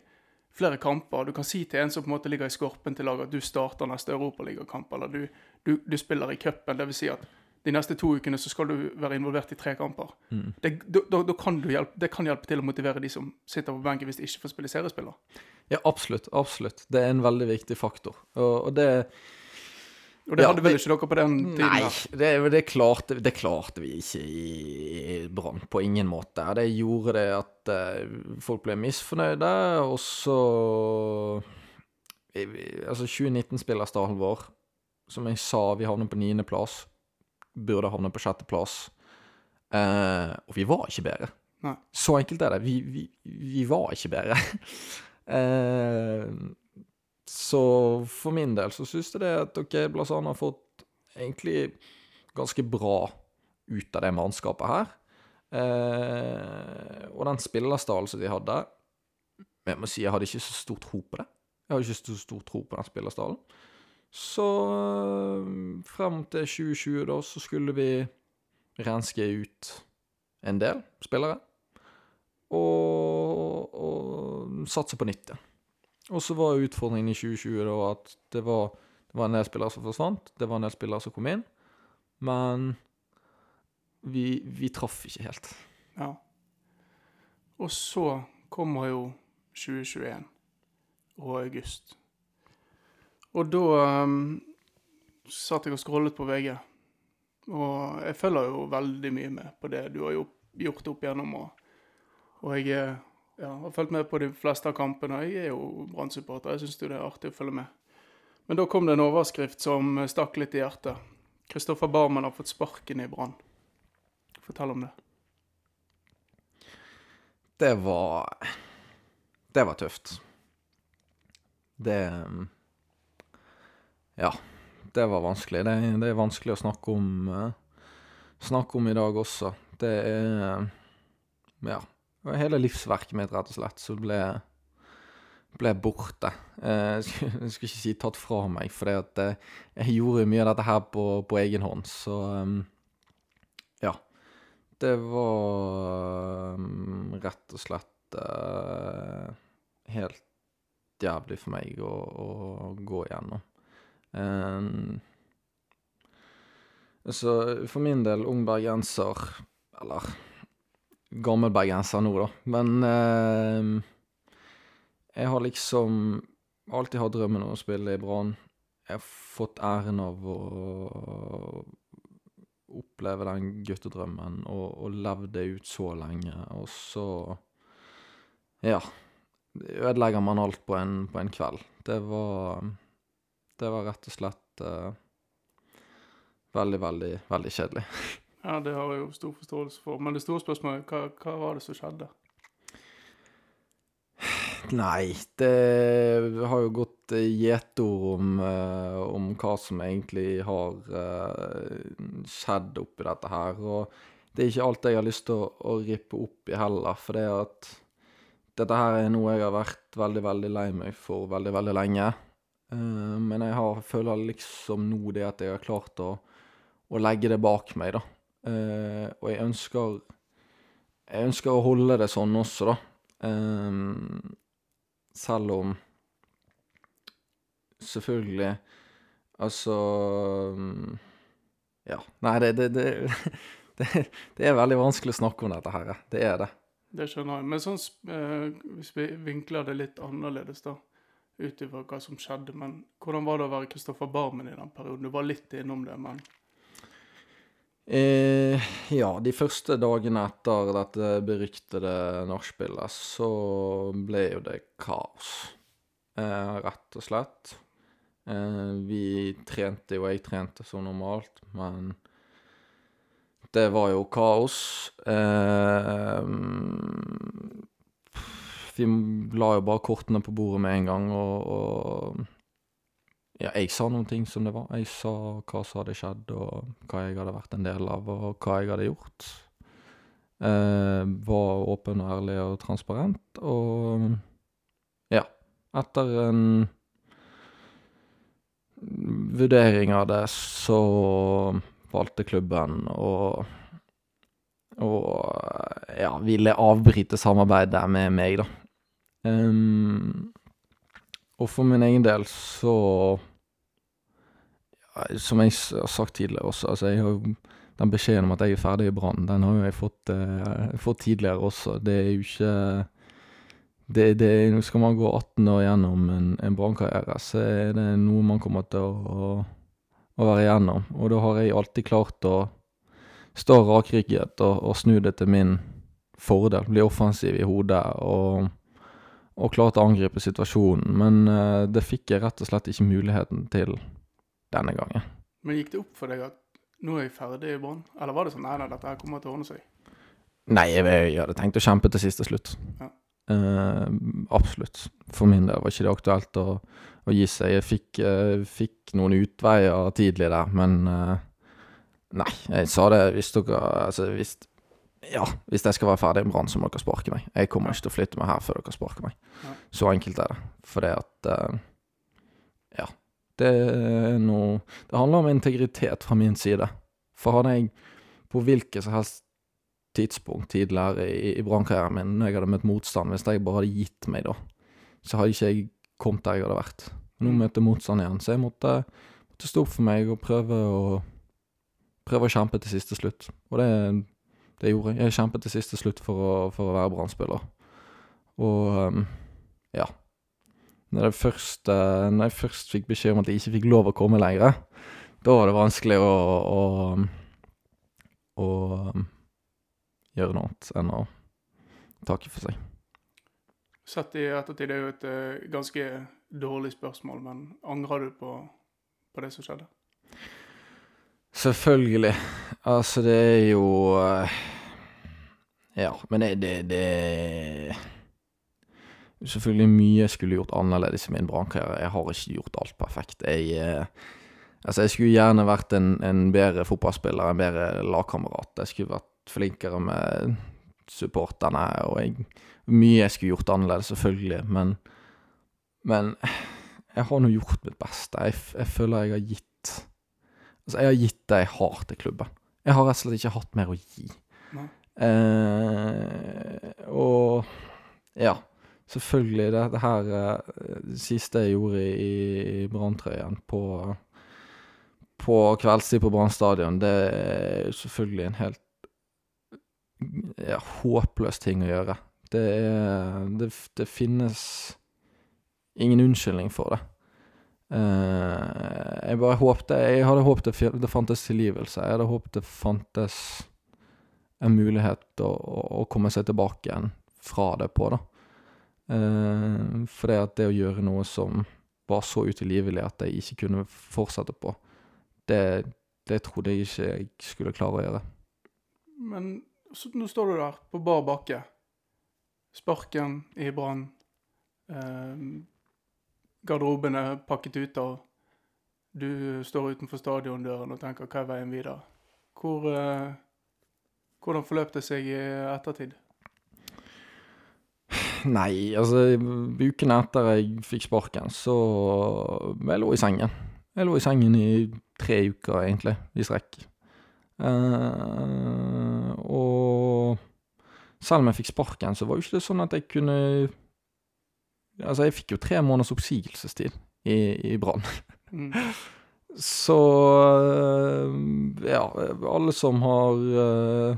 Flere kamper. Du kan si til en som på en måte ligger i skorpen til laget at du starter neste europaligakamp, eller du, du, du spiller i cupen. Dvs. Si at de neste to ukene så skal du være involvert i tre kamper. Mm. Det, da, da, kan du hjelpe, det kan hjelpe til å motivere de som sitter på benken hvis de ikke får spille seriespiller. Ja, absolutt. Absolutt. Det er en veldig viktig faktor. Og, og det Og det Ja, hadde vel ikke dere på den tiden? Nei, det, det, klarte, det klarte vi ikke i, i Brann. På ingen måte. Det gjorde det at eh, folk ble misfornøyde, og så Altså, 2019-spillerstallen vår, som jeg sa, vi havnet på niendeplass. Burde havnet på sjetteplass. Eh, og vi var ikke bedre. Nei. Så enkelt er det. Vi, vi, vi var ikke bedre. *laughs* eh, så for min del så syns jeg det at ok, Blazan har fått egentlig ganske bra ut av det mannskapet her. Eh, og den spillerstallen som de hadde Jeg må si jeg hadde ikke så stor tro på det. Jeg hadde ikke så stor tro på den spillerstallen. Så eh, frem til 2020, da, så skulle vi renske ut en del spillere. Og, og satse på nytt igjen. Og så var utfordringen i 2020 da at det var, det var en del spillere som forsvant, det var en del spillere som kom inn, men vi, vi traff ikke helt. Ja. Og så kommer jo 2021 og august. Og da um, satt jeg og scrollet på VG. Og jeg følger jo veldig mye med på det du har gjort, opp gjennom. Og, og jeg er- ja, har fulgt med på de fleste av kampene. Jeg er jo Brann-supporter. Jeg syns det er artig å følge med. Men da kom det en overskrift som stakk litt i hjertet. Kristoffer Barmen har fått sparken i Brann. Fortell om det. det var Det var tøft. Det Ja. Det var vanskelig. Det, det er vanskelig å snakke om uh, Snakke om i dag også. Det er Ja. Hele livsverket mitt, rett og slett, så ble ble borte. Eh, jeg skulle ikke si tatt fra meg, for eh, jeg gjorde mye av dette her på, på egen hånd, så um, ja. Det var rett og slett helt jævlig for meg å, å gå igjennom. Så for min del, ung bergenser, eller gammel bergenser nå, da, men uh, jeg har liksom alltid hatt drømmen om å spille i Brann. Jeg har fått æren av å oppleve den guttedrømmen og, og levd det ut så lenge, og så Ja. Ødelegger man alt på en, på en kveld. Det var Det var rett og slett uh, veldig, veldig, veldig kjedelig. *laughs* Ja, det har jeg jo stor forståelse for. Men det store spørsmålet hva, hva var det som skjedde? Nei, det har jo gått gjetord om, uh, om hva som egentlig har uh, skjedd oppi dette her. Og det er ikke alt jeg har lyst til å, å rippe opp i heller, for det at dette her er noe jeg har vært veldig, veldig lei meg for veldig, veldig lenge. Men jeg har, føler liksom nå det at jeg har klart å, å legge det bak meg, da. Og jeg ønsker Jeg ønsker å holde det sånn også, da. Um, selv om Selvfølgelig Altså Ja. Nei, det, det, *laughs* det, det, er veldig vanskelig å snakke om dette her. Det er det. Det skjønner jeg. Men sånn, eh, hvis vi vinkler det litt annerledes, da, ut ifra hva som skjedde Men hvordan var det å være Kristoffer Barmen i den perioden? Du var litt innom det, men Eh, ja, de første dagene etter dette beryktede nachspielet, så ble jo det kaos. Eh, rett og slett. Eh, vi trente jo, jeg trente som normalt, men det var jo kaos. Eh, vi la jo bare kortene på bordet med en gang, og, og ja, jeg sa noen ting som det var. Jeg sa hva som hadde skjedd, og hva jeg hadde vært en del av, og hva jeg hadde gjort. Eh, var åpen og ærlig og transparent, og ja. Etter en vurdering av det, så valgte klubben å og ja, ville avbryte samarbeidet med meg, da. Um, og for min egen del så Som jeg har sagt tidligere også, altså jeg har jo den beskjeden om at jeg er ferdig i Brann, den har jo jeg fått, eh, fått tidligere også. Det er jo ikke det, det, Nå skal man gå 18 år gjennom en, en Brann-karriere, så er det noe man kommer til å, å, være igjennom. Og da har jeg alltid klart å stå rakrygget og, og snu det til min fordel. Bli offensiv i hodet og og klarte å angripe situasjonen, men uh, det fikk jeg rett og slett ikke muligheten til denne gangen. Men gikk det opp for deg at nå er jeg ferdig i Brann, eller var det sånn nei, nei, dette her kommer til å ordne seg? Nei, jeg, jeg hadde tenkt å kjempe til siste slutt. Ja. Uh, absolutt. For min del var ikke det aktuelt å, å gi seg. Jeg fikk, uh, fikk, noen utveier tidlig der, men Nei, jeg sa det hvis dere Altså, hvis ja, hvis jeg skal være ferdig i Brann, så må dere sparke meg. Jeg kommer ikke til å flytte meg her før dere sparker meg. Så enkelt er det. For det at uh, Ja. Det er noe Det handler om integritet fra min side. For hadde jeg på hvilket som helst tidspunkt tidligere i, i brannkarrieren min, når jeg hadde møtt motstand, hvis jeg bare hadde gitt meg da, så hadde ikke jeg kommet der jeg hadde vært. Nå mm. møter jeg motstand igjen, så jeg måtte, måtte stå opp for meg og prøve å prøve å kjempe til siste slutt. Og det det gjorde jeg. Jeg kjempet til siste slutt for å, for å være Brann-spiller. Og um, ja. Når jeg, først, uh, når jeg først fikk beskjed om at jeg ikke fikk lov å komme lenger, da var det vanskelig å, å, å um, gjøre noe annet enn å takke for seg. Sett i ettertid er jo et uh, ganske dårlig spørsmål, men angrer du på, på det som skjedde? Selvfølgelig. Altså, det er jo uh, Ja, men det, det, det Selvfølgelig mye jeg skulle gjort annerledes i min brannkarriere. Jeg har ikke gjort alt perfekt. Jeg eh, Altså, jeg skulle gjerne vært en, en bedre fotballspiller, en bedre lagkamerat. Jeg skulle vært flinkere med supporterne, og jeg Mye jeg skulle gjort annerledes, selvfølgelig, men Men jeg har nå gjort mitt beste. Jeg, jeg føler jeg har gitt Altså, jeg har gitt det jeg har til klubben. Jeg har rett og slett ikke hatt mer å gi. Eh, og ja, selvfølgelig, det, det her eh, Det siste jeg gjorde i, i branntrøyen på på kveldstid på Brann stadion, det er selvfølgelig en helt ja, håpløs ting å gjøre. Det er det, det finnes ingen unnskyldning for det. Uh, jeg bare håpte Jeg hadde håpet det, det fantes tilgivelse. Jeg hadde håpet det fantes en mulighet å, å komme seg tilbake igjen fra det på, da. Uh, for det at det å gjøre noe som var så utilgivelig at jeg ikke kunne fortsette på, det, det trodde jeg ikke jeg skulle klare å gjøre. Men så, nå står du der på bar bakke. Sparken i brann. Eh, garderoben er pakket ut og Du står utenfor stadiondøren og tenker 'hva er veien videre'? Hvor, eh, hvordan forløp det seg i ettertid? Nei, altså ukene etter jeg fikk sparken, så jeg lå i sengen. Jeg lå i sengen i tre uker, egentlig, i strekk. Uh, og selv om jeg fikk sparken, så var jo ikke det sånn at jeg kunne Altså, jeg fikk jo tre måneders oppsigelsestid i, i Brann. Mm. *laughs* Så ja, alle som har uh,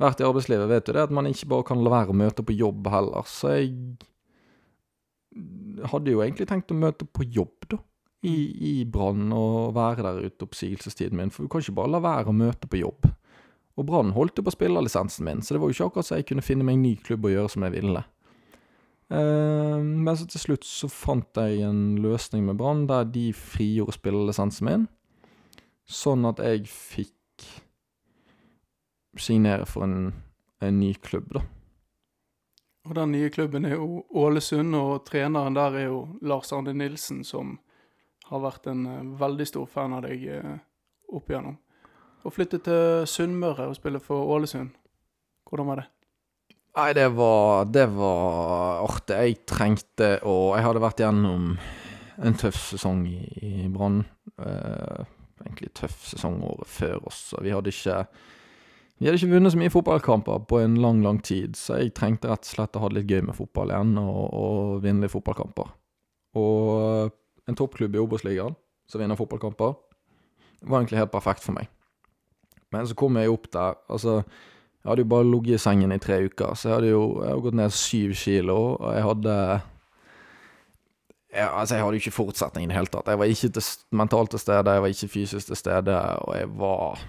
vært i arbeidslivet, vet jo det at man ikke bare kan la være å møte på jobb heller. Så jeg hadde jo egentlig tenkt å møte på jobb, da i, i Brann og være der ute oppsigelsestiden min, for du kan ikke bare la være å møte på jobb. Og Brann holdt jo på spillerlisensen min, så det var jo ikke akkurat så jeg kunne finne meg en ny klubb og gjøre som jeg ville. Uh, men så til slutt så fant jeg en løsning med Brann der de frigjorde spillerlisensen min, sånn at jeg fikk signere for en, en ny klubb, da. Og den nye klubben er jo Ålesund, og treneren der er jo Lars Arne Nilsen, som har vært en uh, veldig stor fan av deg uh, opp igjennom. Å flytte til Sunnmøre og spille for Ålesund, hvordan var det? Nei, det var, det var artig. Jeg trengte å Jeg hadde vært gjennom en tøff sesong i, i Brann. Eh, egentlig tøff sesong året før også. Vi hadde ikke vi hadde ikke vunnet så mye fotballkamper på en lang, lang tid, så jeg trengte rett og slett å ha det litt gøy med fotball igjen, og, og vinne litt fotballkamper. Og en toppklubb i Obos-ligaen som vinner fotballkamper. Var egentlig helt perfekt for meg. Men så kom jeg opp der. Altså, jeg hadde jo bare ligget i sengen i tre uker, så jeg hadde jo jeg hadde gått ned syv kilo, og jeg hadde jeg, altså, jeg hadde jo ikke forutsetning i det hele tatt. Jeg var ikke til, mentalt til stede, jeg var ikke fysisk til stede, og jeg var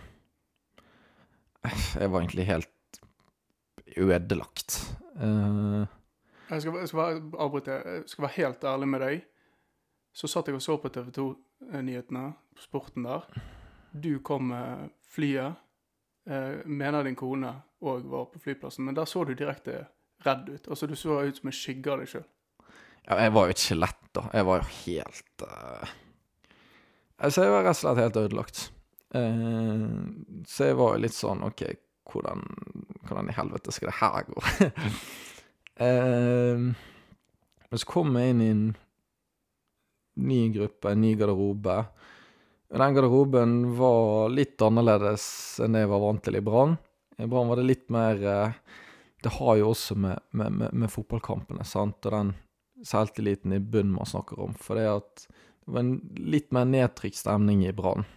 Jeg var egentlig helt ødelagt. Uh, jeg skal, jeg skal avbryte. Jeg skal være helt ærlig med deg. Så satt jeg og så på TV 2-nyhetene, sporten der. Du kom med flyet. Eh, mener din kone òg var på flyplassen, men der så du direkte redd ut. Altså, du så ut som en skygge av deg sjøl. Ja, jeg var jo et skjelett, da. Jeg var jo helt uh... Altså, jeg var rett og slett helt ødelagt. Uh, så jeg var jo litt sånn OK, hvordan, hvordan i helvete skal det her gå? uh, *laughs* men så kom jeg inn i en ny gruppe, en ny garderobe. Den garderoben var litt annerledes enn det jeg var vant til i Brann. I Brann var det litt mer eh, Det har jo også med, med, med, med fotballkampene, sant, og den selvtilliten i bunnen man snakker om. For det at det var en litt mer nedtrykt stemning i Brann,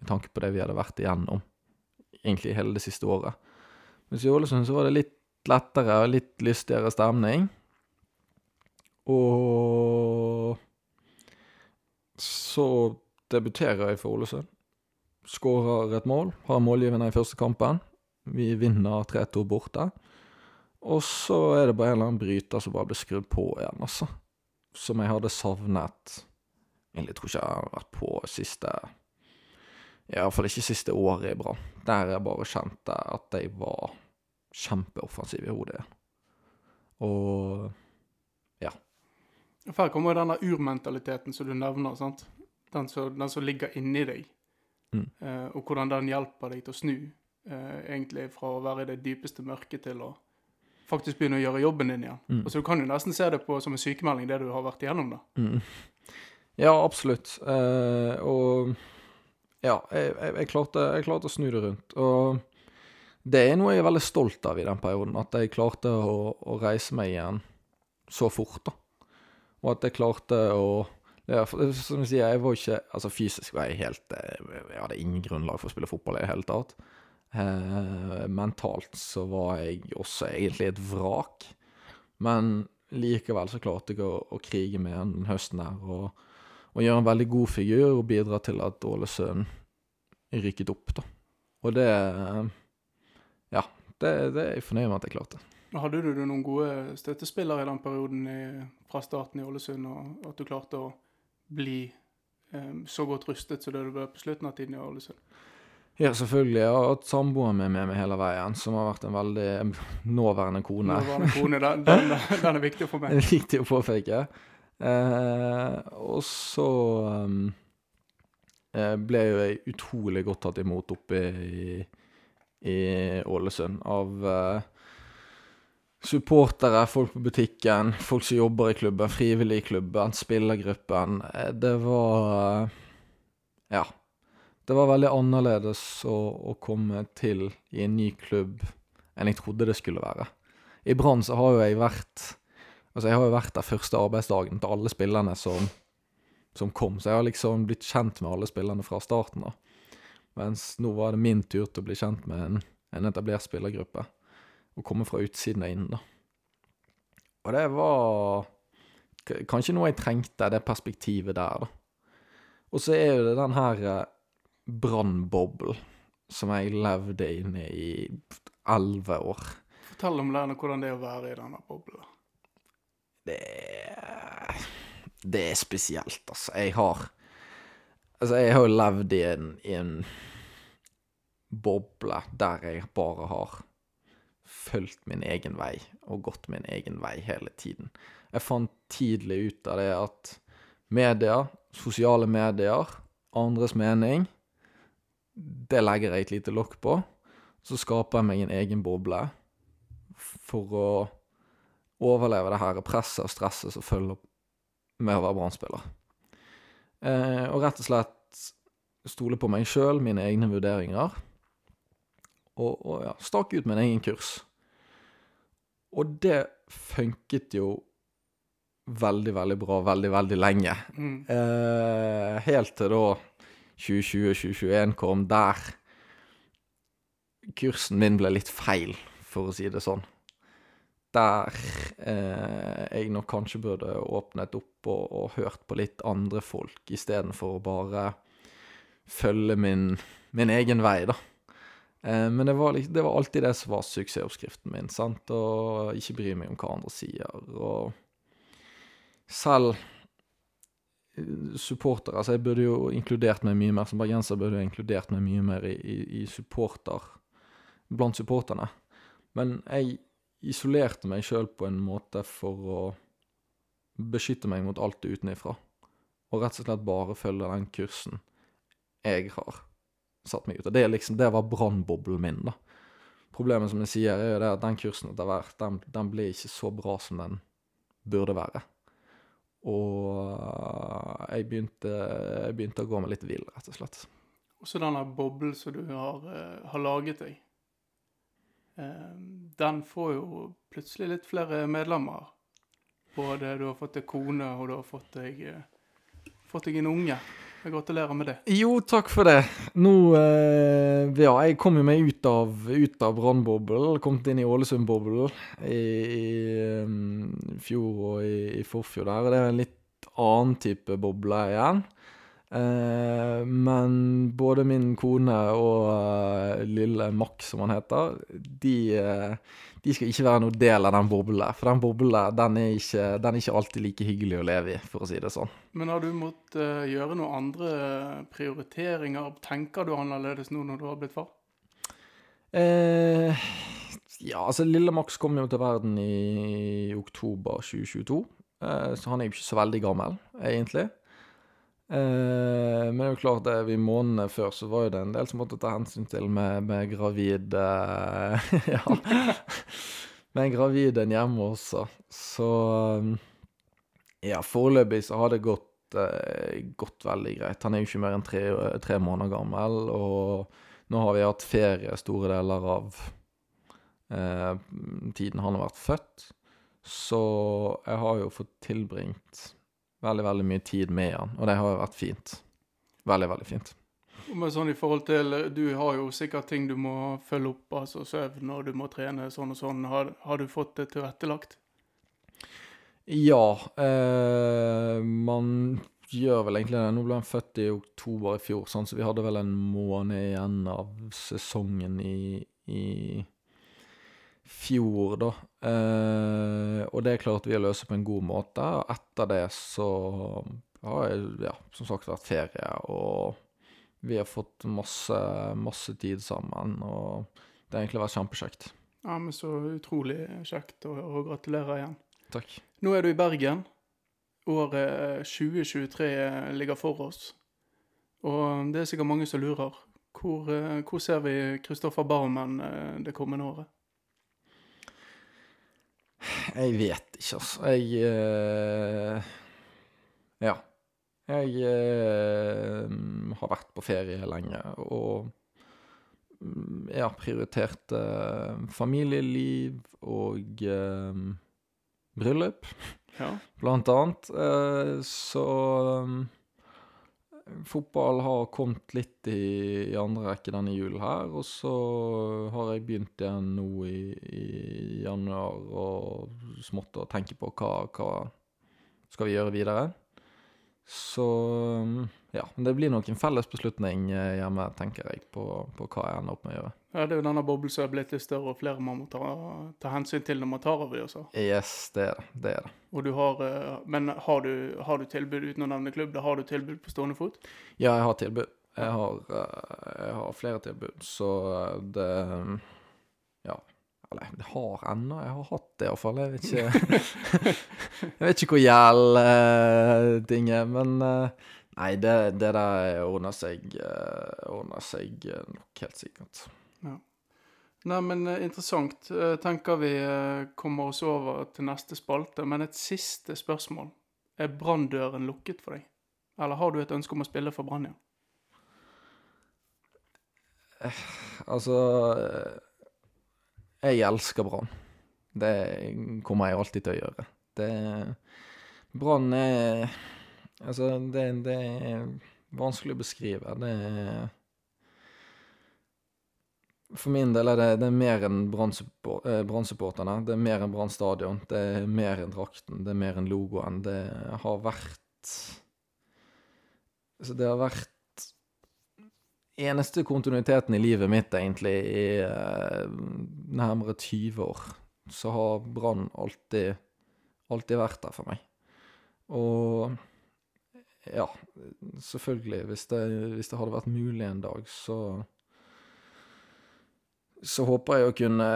med tanke på det vi hadde vært igjennom egentlig hele det siste året. Mens i Ålesund så var det litt lettere og litt lystigere stemning. Og så debuterer jeg for Ålesund. Skårer et mål, har målgivende i første kampen. Vi vinner 3-2 borte. Og så er det bare en eller annen bryter som bare blir skrudd på igjen, altså. Som jeg hadde savnet Egentlig tror ikke jeg har vært på siste Iallfall ikke siste året i Brann. Der jeg bare kjente at jeg var kjempeoffensiv i hodet. Og For her kommer jo denne urmentaliteten som du nevner, sant? Den som, den som ligger inni deg. Mm. Eh, og hvordan den hjelper deg til å snu, eh, egentlig fra å være i det dypeste mørket til å faktisk begynne å gjøre jobben din igjen. Mm. Altså Du kan jo nesten se det på som en sykemelding, det du har vært igjennom. da. mm. Ja, absolutt. Eh, og ja, jeg, jeg, jeg, klarte, jeg klarte å snu det rundt. Og det er noe jeg er veldig stolt av i den perioden. At jeg klarte å, å reise meg igjen så fort. da. Og at jeg klarte å ja, for, Som jeg sier, jeg var ikke Altså fysisk var jeg helt eh, Jeg hadde ingen grunnlag for å spille fotball i det hele tatt. Eh, mentalt så var jeg også egentlig et vrak. Men likevel så klarte jeg å, å krige med den høsten her. Og, og gjøre en veldig god figur og bidra til at Ålesund rykket opp, da. Og det Ja, det, det er jeg fornøyd med at jeg klarte. Hadde du noen gode støttespillere i den perioden i, fra starten i Ålesund, og at du klarte å bli eh, så godt rustet som det du ble på slutten av tiden i Ålesund? Ja, selvfølgelig. Jeg har hatt samboeren min med meg hele veien, som har vært en veldig nåværende kone. Nåværende kone, den, *laughs* den, den er viktig for få med. viktig å påpeke. Eh, og så um, eh, ble jo jeg utrolig godt tatt imot oppe i, i Ålesund av eh, supportere, folk på butikken, folk som jobber i klubben, frivillig i klubben, spillergruppen. Eh, Det var eh, Ja. Det var veldig annerledes å, å komme til i en ny klubb enn jeg trodde det skulle være. I Brann så har jo jeg vært Altså, jeg har jo vært der første arbeidsdagen til alle spillerne som, som kom, så jeg har liksom blitt kjent med alle spillerne fra starten av. Mens nå var det min tur til å bli kjent med en, en etablert spillergruppe. Og komme fra utsiden og inn, da. Og det var kanskje noe jeg trengte, det perspektivet der, da. Og så er jo det den her eh, brannboblen som jeg levde inne i elleve år. Fortell om den, og hvordan det er å være i denne bobla. Det er, det er spesielt, altså. Jeg har Altså, jeg har levd i en, i en boble der jeg bare har fulgt min egen vei og gått min egen vei hele tiden. Jeg fant tidlig ut av det at media, sosiale medier, andres mening, det legger jeg et lite lokk på. Så skaper jeg meg en egen boble for å overleve det her presset og stresset som følger med å være Brann-spiller. Eh, og rett og slett stole på meg sjøl, mine egne vurderinger, og, og ja, stake ut min egen kurs. Og det funket jo veldig, veldig bra veldig, veldig lenge. Mm. Eh, helt til da 2020-2021 kom, der kursen min ble litt feil, for å si det sånn. Der eh, jeg nok kanskje burde åpnet opp og, og hørt på litt andre folk, istedenfor å bare følge min, min egen vei, da. Eh, men det var, det var alltid det som var suksessoppskriften min, sant, og ikke bry meg om hva andre sier, og selv eh, supportere, altså jeg burde jo inkludert meg mye mer, som bergenser burde jeg inkludert meg mye mer i, i, i supporter, blant supporterne. Men jeg isolerte meg sjøl på en måte for å beskytte meg mot alt utenifra. Og rett og slett bare følge den kursen jeg har satt meg ut av. Det, liksom, det var brannboblen min, da. Problemet som jeg sier, er jo det at den kursen etter hvert, den, den ble ikke så bra som den burde være. Og jeg begynte, jeg begynte å gå meg litt vill, rett og slett. Og så denne boblen som du har, eh, har laget deg. Eh, den får jo plutselig litt flere medlemmer. Både du har fått deg kone, og du har fått deg, eh, fått deg en unge. Jeg gratulerer med det. Jo, takk for det. Nå eh, Ja, jeg kom jo meg ut av, ut av brannboblen. Kommet inn i Ålesund-boblen i, i um, fjor og i, i forfjor der. Og det er en litt annen type boble igjen. Eh, men både min kone og eh, lille Max, som han heter, de, eh, de skal ikke være noe del av den boblen. For den boblen den er, ikke, den er ikke alltid like hyggelig å leve i, for å si det sånn. Men har du måttet uh, gjøre noen andre prioriteringer? Tenker du annerledes nå når du har blitt far? Eh, Ja, altså Lille Max kom jo til verden i oktober 2022, eh, så han er jo ikke så veldig gammel, egentlig. Eh, men det er jo klart, det, i månedene før så var jo det en del som måtte ta hensyn til med, med gravid eh, *laughs* Ja. Med en gravid en hjemme også. Så um, ja, foreløpig så har det gått, eh, gått veldig greit. Han er jo ikke mer enn tre, tre måneder gammel, og nå har vi hatt ferie store deler av eh, tiden han har vært født. Så jeg har jo fått tilbringt veldig, veldig mye tid med han, og det har vært fint. Veldig, veldig fint. Men sånn i forhold til, Du har jo sikkert ting du må følge opp, altså søvn og du må trene sånn og sånn. Har, har du fått det tilrettelagt? Ja. Eh, man gjør vel egentlig det. Nå ble han født i oktober i fjor, sånn, så vi hadde vel en måned igjen av sesongen i, i fjor, da. Eh, og det klarte vi å løse på en god måte. Og etter det så har jeg, ja, som sagt vært ferie, og vi har fått masse, masse tid sammen. Og det har egentlig vært kjempekjekt. Ja, men så utrolig kjekt, og, og gratulerer igjen. Takk. Nå er du i Bergen. Året 2023 ligger for oss. Og det er sikkert mange som lurer. Hvor, eh, hvor ser vi Kristoffer Barmen eh, det kommende året? Jeg vet ikke, altså. Jeg eh, Ja. Jeg eh, har vært på ferie lenge og jeg har prioritert eh, familieliv og eh, bryllup, Ja. blant annet. Eh, så mm, fotball har kommet litt i, i andre rekke denne julen her, og så har jeg begynt igjen nå i, i januar og smått å tenke på hva, hva skal vi gjøre videre. Så mm, men det blir nok en felles beslutning eh, hjemme, tenker jeg, på, på hva jeg ender opp med å gjøre. Ja, det er jo denne boblen som er blitt litt større, og flere man må ta, ta hensyn til når man tar avgjørelser. Yes, det er det. Det er det. Og du har, eh, men har du, har du tilbud uten å nevne klubb? Da har du tilbud på stående fot? Ja, jeg har tilbud. Jeg har, eh, jeg har flere tilbud, så det Ja. Eller, jeg har ennå. Jeg har hatt det iallfall. Jeg vet ikke *laughs* *laughs* Jeg vet ikke hvor gjeld ting er, men Nei, det, det der ordner seg, eh, ordner seg eh, nok helt sikkert. Nei, men eh, interessant. Tenker vi kommer oss over til neste spalte. Men et siste spørsmål. Er branndøren lukket for deg? Eller har du et ønske om å spille for Brann igjen? Altså Jeg elsker Brann. Det kommer jeg alltid til å gjøre. Det Brann er Altså, det, det er vanskelig å beskrive. Det er For min del er det, det er mer enn eh, Brann-supporterne. Det er mer enn Brann stadion. Det er mer enn drakten. Det er mer enn logoen. Det har vært Altså, det har vært eneste kontinuiteten i livet mitt, egentlig, i eh, nærmere 20 år, så har Brann alltid, alltid vært der for meg. Og ja, selvfølgelig, hvis det, hvis det hadde vært mulig en dag, så så håper jeg å kunne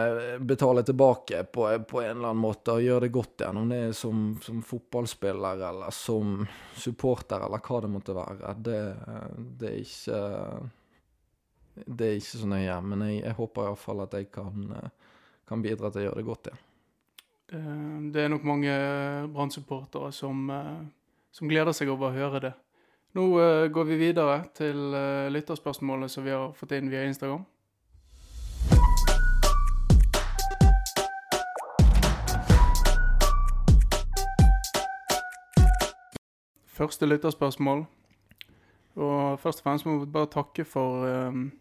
betale tilbake på, på en eller annen måte og gjøre det godt igjen, om det er som, som fotballspiller eller som supporter eller hva det måtte være. Det, det er ikke Det er ikke så nøye, men jeg, jeg håper iallfall at jeg kan, kan bidra til å gjøre det godt igjen. Det, det er nok mange Brann-supportere som, eh, som gleder seg over å høre det. Nå uh, går vi videre til uh, lytterspørsmålet som vi har fått inn via Instagram. Første lytterspørsmål. Og først og fremst må vi bare takke for um,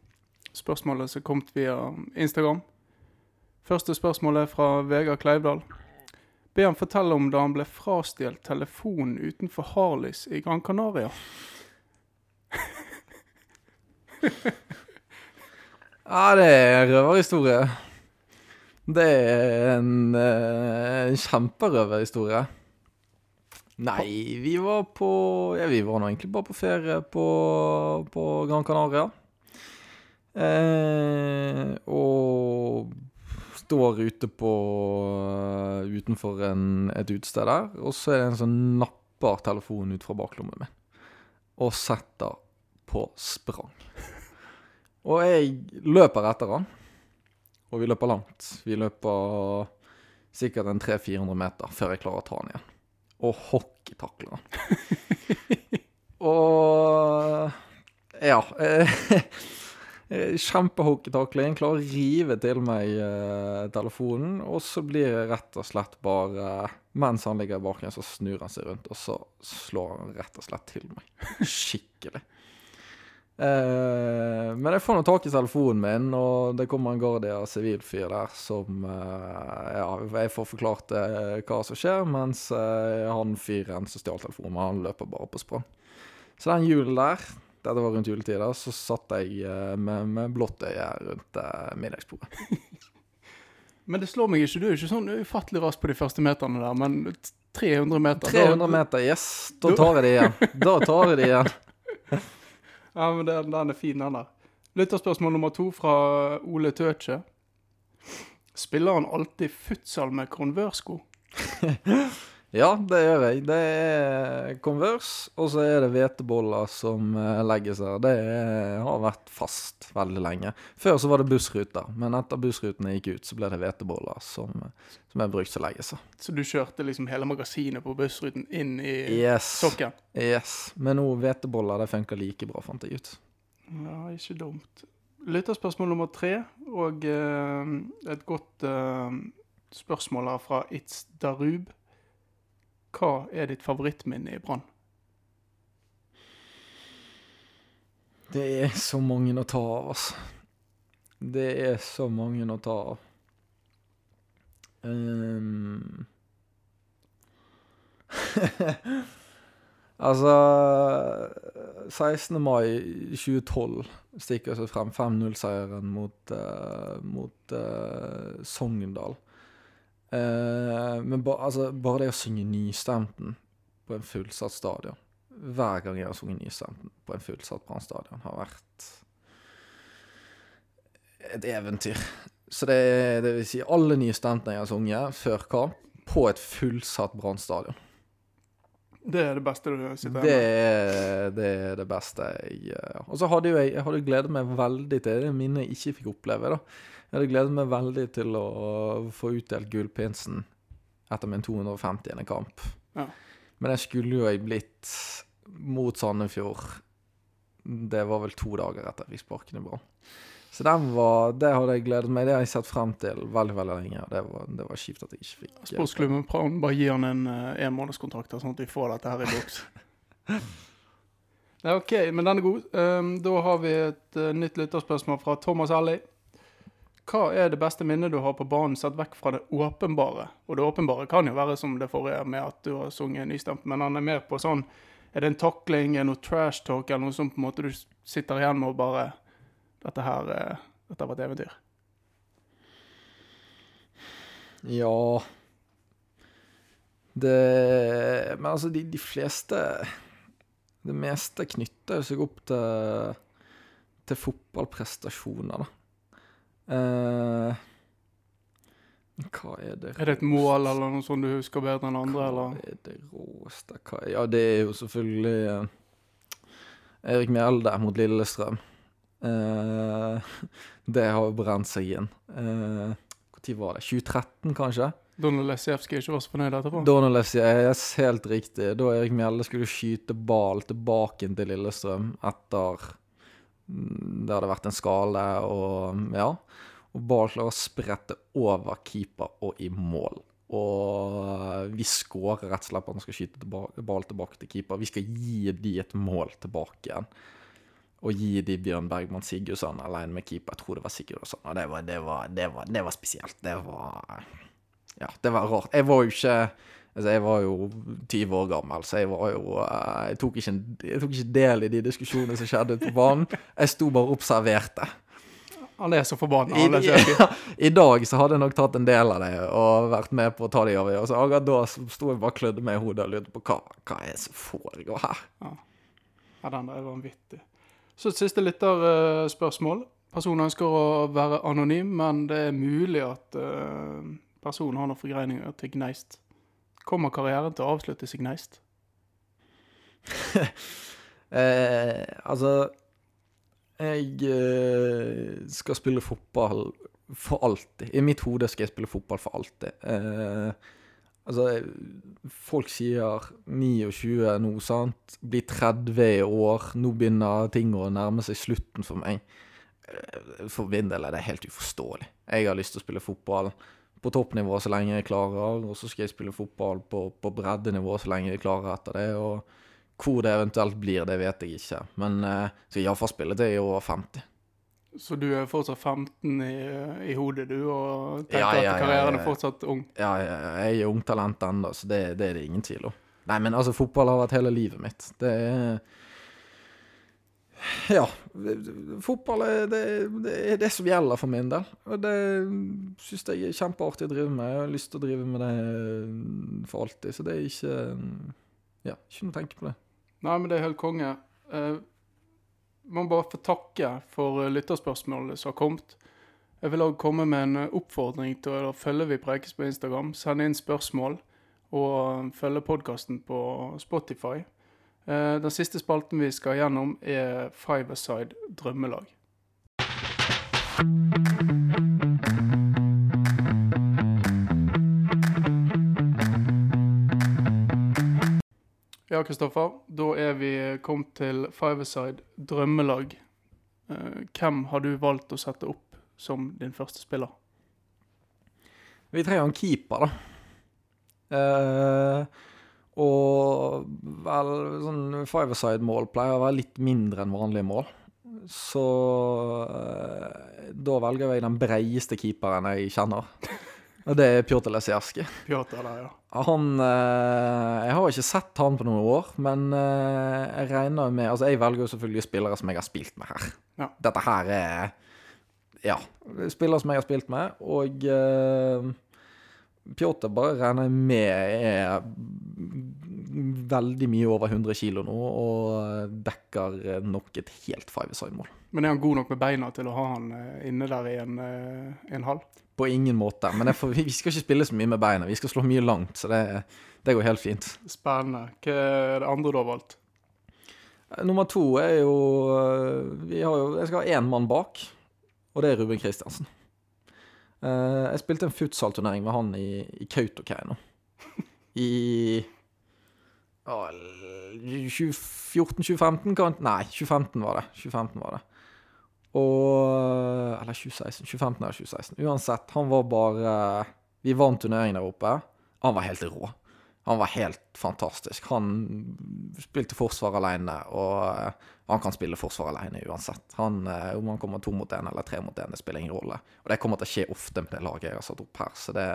spørsmålet som kom via Instagram. Første spørsmål er fra Vegard Kleivdal. Be han fortelle om da han ble frastjålet telefonen utenfor Harleys i Gran Canaria. *laughs* Ja, det er en røverhistorie. Det er en, eh, en kjemperøverhistorie. Nei, vi var på Ja, vi var nå egentlig bare på ferie på, på Gran Canaria. Eh, og står ute på utenfor en, et utested der, og så er det en som napper telefonen ut fra baklommen min og setter på sprang. Og jeg løper etter han, og vi løper langt. Vi løper sikkert en 300-400 meter før jeg klarer å ta han igjen. Og hockeytakler han. *laughs* og ja. *laughs* Kjempehockeytakling. Klarer å rive til meg eh, telefonen. Og så blir det rett og slett bare Mens han ligger i bakken, så snur han seg rundt, og så slår han rett og slett til meg. Skikkelig. Eh, men jeg får nå tak i telefonen min, og det kommer en Guardia sivilfyr der som eh, Ja, jeg får forklart eh, hva som skjer, mens eh, han fyren som stjal telefonen, han løper bare på sprang. Så den julen der dette var rundt juletider, så satt jeg eh, med, med blått øye rundt eh, middagsbordet. *laughs* Men det slår meg ikke, du er ikke sånn ufattelig rask på de første meterne der, men 300 meter 300 meter, yes. Da tar jeg det igjen. *laughs* Da tar jeg det igjen. ja, men den, den er fin, den der. Lytterspørsmål nummer to fra Ole Tøtje. Spiller han alltid futsal med konvørsko? *laughs* Ja, det gjør jeg. Det er Converse, og så er det hveteboller som eh, legges her. Det er, har vært fast veldig lenge. Før så var det bussruter, men etter bussrutene gikk ut, så ble det hveteboller som, som er brukt som legge seg. Så du kjørte liksom hele magasinet på bussruten inn i yes. sokken? Yes. Men nå hveteboller, det funker like bra, fant jeg ut. Ja, ikke dumt. Lytterspørsmål nummer tre, og uh, et godt uh, spørsmål her fra It's Darub. Hva er ditt favorittminne i Brann? Det er så mange å ta av, altså. Det er så mange å ta av. Um... *laughs* altså 16. mai 2012 stikker seg frem 5-0-seieren mot, uh, mot uh, Sogndal. Uh, men ba, altså, bare det å synge Nystemten på en fullsatt stadion Hver gang jeg har sunget Nystemten på en fullsatt Brann-stadion, har vært et eventyr. Så det, det vil si alle nystemtene jeg har sunget før kamp, på et fullsatt Brann-stadion. Det er det beste du sitter det er, det er det beste jeg uh, Og så hadde jo jeg, jeg hadde gledet meg veldig til det minnet jeg ikke fikk oppleve. da jeg hadde gledet meg veldig til å få utdelt gullpinsen etter min 250. kamp. Ja. Men det skulle jo jeg blitt mot Sandefjord. Det var vel to dager etter jeg fikk sparken i Brann. Så den var, det hadde jeg gledet meg. Det har jeg sett frem til veldig veldig lenge. Det var, det var kjipt at jeg ikke fikk Sportsklubben Brann bare gir han en uh, enmånedskontrakt, sånn at vi får dette her i boks. *laughs* Nei, OK, men den er god. Um, da har vi et uh, nytt lytterspørsmål fra Thomas Ellie. Hva er det beste minnet du har på banen, sett vekk fra det åpenbare? Og det åpenbare kan jo være som det forrige, med at du har sunget nystemt, men han er mer på sånn Er det en takling, er det noe trash talk, eller noe sånt på en måte du sitter igjen med og bare Dette her eh, Dette var et eventyr. Ja Det Men altså, de, de fleste Det meste knytter seg opp til, til fotballprestasjoner, da. Uh, hva er det Er det et mål eller noe sånt du husker bedre enn andre? Hva eller? er det råeste hva, Ja, det er jo selvfølgelig uh, Erik Mjelde mot Lillestrøm. Uh, *laughs* det har jo brent seg inn. Når uh, var det? 2013, kanskje? Donald Lesijevskij ikke var så fornøyd etterpå? Donald Lesijevskij, helt riktig. Da Erik Mjelde skulle skyte ball tilbake til Lillestrøm etter det hadde vært en skale, og ja. Og å sprette over keeper og i mål. Og vi skårer rett og slett på at han skal skyte tilbake, ball tilbake til keeper. Vi skal gi de et mål tilbake igjen. Og gi de Bjørn Bergman Sigurdsson alene med keeper. Jeg tror det var Sigurdsson. Og det var, det var, det var, det var spesielt. Det var Ja, det var rart. Jeg var jo ikke Altså, jeg var jo 20 år gammel, så jeg var jo eh, Jeg tok ikke, jeg tok ikke del i de diskusjonene som skjedde på banen. Jeg sto bare og observerte. Han er så forbanna. I, ja, *laughs* I, dag så hadde jeg nok tatt en del av det og vært med på å ta de avgjørelsene. Akkurat da sto jeg bare og klødde meg i hodet og lurte på hva, hva er det som foregår her. Ja. ja, den der er vanvittig. Så et siste lytterspørsmål Personen ønsker å være anonym, men det er mulig at eh, personen har noen forgreininger til Gneist. Kommer karrieren til å avsluttes *laughs* i Gneist? Eh, altså Jeg eh, skal spille fotball for alltid. I mitt hode skal jeg spille fotball for alltid. Eh, altså, folk sier 29 nå, sant. Blir 30 i år. Nå begynner ting å nærme seg slutten for meg. Eh, For min del er det helt uforståelig. Jeg har lyst til å spille fotball på toppnivå så lenge jeg klarer, og så skal jeg spille fotball på, på breddenivå så lenge jeg klarer etter det. og hvor det eventuelt blir, det vet jeg ikke. Men eh, skal iallfall spille til jeg er over 50. Så du er fortsatt 15 i, i hodet, du, og tenker Ja, ja, at karrieren ja. er fortsatt ung? Ja, jeg er ungtalent ennå, så det, det er det ingen tvil om. Nei, men altså, fotball har vært hele livet mitt. Det er Ja. Fotball er det, det er det som gjelder for min del. Og det syns jeg er kjempeartig å drive med. Jeg har lyst til å drive med det for alltid, så det er ikke Ja, ikke noe å tenke på det. Nei, men det er helt konge. Eh, må bare få takke for lytterspørsmålet lytterspørsmålene som har kommet. Jeg vil òg komme med en eh, oppfordring til å følge Vi prekes på Instagram. Sende inn spørsmål, og eh, følge podkasten på Spotify. Eh, den siste spalten vi skal gjennom, er Five Aside drømmelag. Ja, Kristoffer. Da er vi kommet til Five Aside drømmelag. Eh, hvem har du valgt å sette opp som din første spiller? Vi trenger en keeper, da. Eh, og vel, sånn five-a-side-mål pleier å være litt mindre enn vanlige mål. Så eh, da velger jeg den breieste keeperen jeg kjenner. Og det er Pjotr Lesijevskij. Ja. Han eh, Jeg har ikke sett han på noen år, men eh, jeg regner med Altså, jeg velger jo selvfølgelig spillere som jeg har spilt med her. Ja. Dette her er Ja. Spillere som jeg har spilt med, og Pjotr bare regner jeg med er veldig mye over 100 kilo nå, og dekker nok et helt five-side-mål. Men er han god nok med beina til å ha han eh, inne der i en, eh, en halv? På ingen måte. Men er *laughs* vi skal ikke spille så mye med beina. Vi skal slå mye langt, så det, det går helt fint. Spennende. Hva er det andre du har valgt? Nummer to er jo vi har jo, Jeg skal ha én mann bak, og det er Ruben Kristiansen. Eh, jeg spilte en futsalturnering med han i, i Kautokeino. I ja, 2014-2015? kan- Nei, 2015 var det. 2015 var det. Og Eller 2016. 2015 eller 2016. Uansett, han var bare Vi vant turneringen der oppe. Han var helt rå. Han var helt fantastisk. Han spilte forsvar alene, og eh, han kan spille forsvar alene uansett. Han, eh, om han kommer to mot én eller tre mot én, det spiller ingen rolle. Og det kommer til å skje ofte med det laget jeg har satt opp her, så det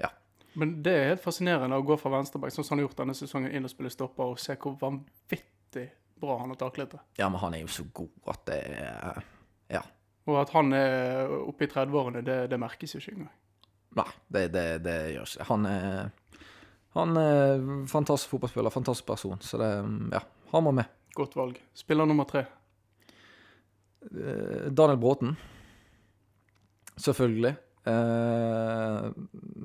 Ja. Men det er helt fascinerende å gå fra venstreback, sånn som han har gjort denne sesongen, inn og spille stopper, og se hvor vanvittig bra han har taklet det. Ja, men han er jo så god at det er Ja. Og at han er oppe i 30-årene, det, det merkes jo ikke engang. Nei, det, det, det gjør ikke det. Han er Han er fantastisk fotballspiller, fantastisk person, så det Ja, han må med. Godt valg. Spiller nummer tre. Eh, Daniel Bråten. Selvfølgelig. Eh,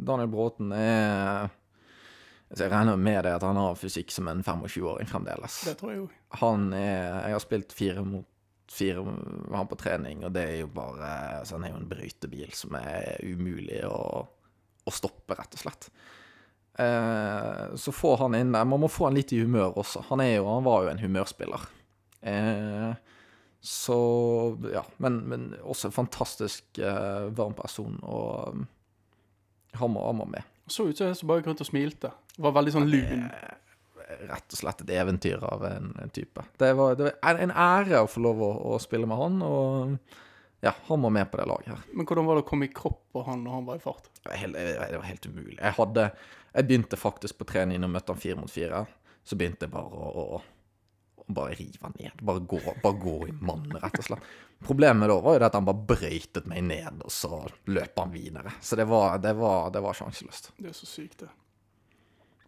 Daniel Bråten er altså Jeg regner med det at han har fysikk som en 25-åring fremdeles. Det tror jeg òg. Han er Jeg har spilt fire mot fire med han på trening, og det er jo bare altså Han er jo en brytebil som er umulig å, å stoppe, rett og slett. Eh, så få han inn der. Man må få han litt i humør også. Han, jo, han var jo en humørspiller. Eh, så ja. Men, men også en fantastisk eh, varm person, og um, han må, han må med. Så ut som bare gikk rundt og smilte. Var veldig sånn lun. Rett og slett et eventyr av en, en type. Det var, det var en, en ære å få lov å, å spille med han, og ja, han var med på det laget her. Men hvordan var det å komme i kropp på han når han var i fart? Det var helt, det var helt umulig. Jeg hadde Jeg begynte faktisk på trening og møtte han fire mot fire. Så begynte jeg bare å, å, å bare rive han ned. Bare gå, bare gå i mann, rett og slett. Problemet da var jo det at han bare brøytet meg ned, og så løp han videre. Så det var, det var, det var sjanseløst. Det er så sykt, det.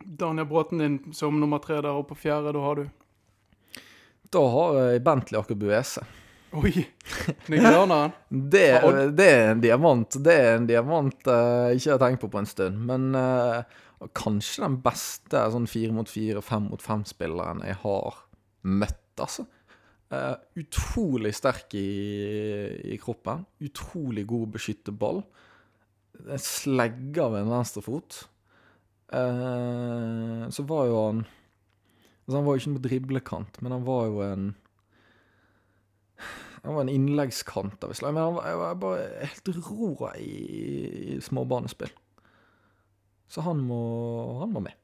Daniel Bråten din som nummer tre der, og på fjerde, da har du Da har jeg Bentley Aker Buese. Oi! *laughs* Nigerianeren? Det, det er en diamant. Det er en diamant jeg ikke har tenkt på på en stund. Men uh, kanskje den beste sånn fire mot fire, fem mot fem-spilleren jeg har møtt, altså. Uh, utrolig sterk i, i, kroppen. Utrolig god å beskytte ball. Slegger ved en venstrefot. Uh, så var jo han altså Han var jo ikke noen driblekant, men han var jo en Han var en innleggskant av et slag. Men han var, jeg var bare helt rå i, i småbanespill. Så han må, han må med.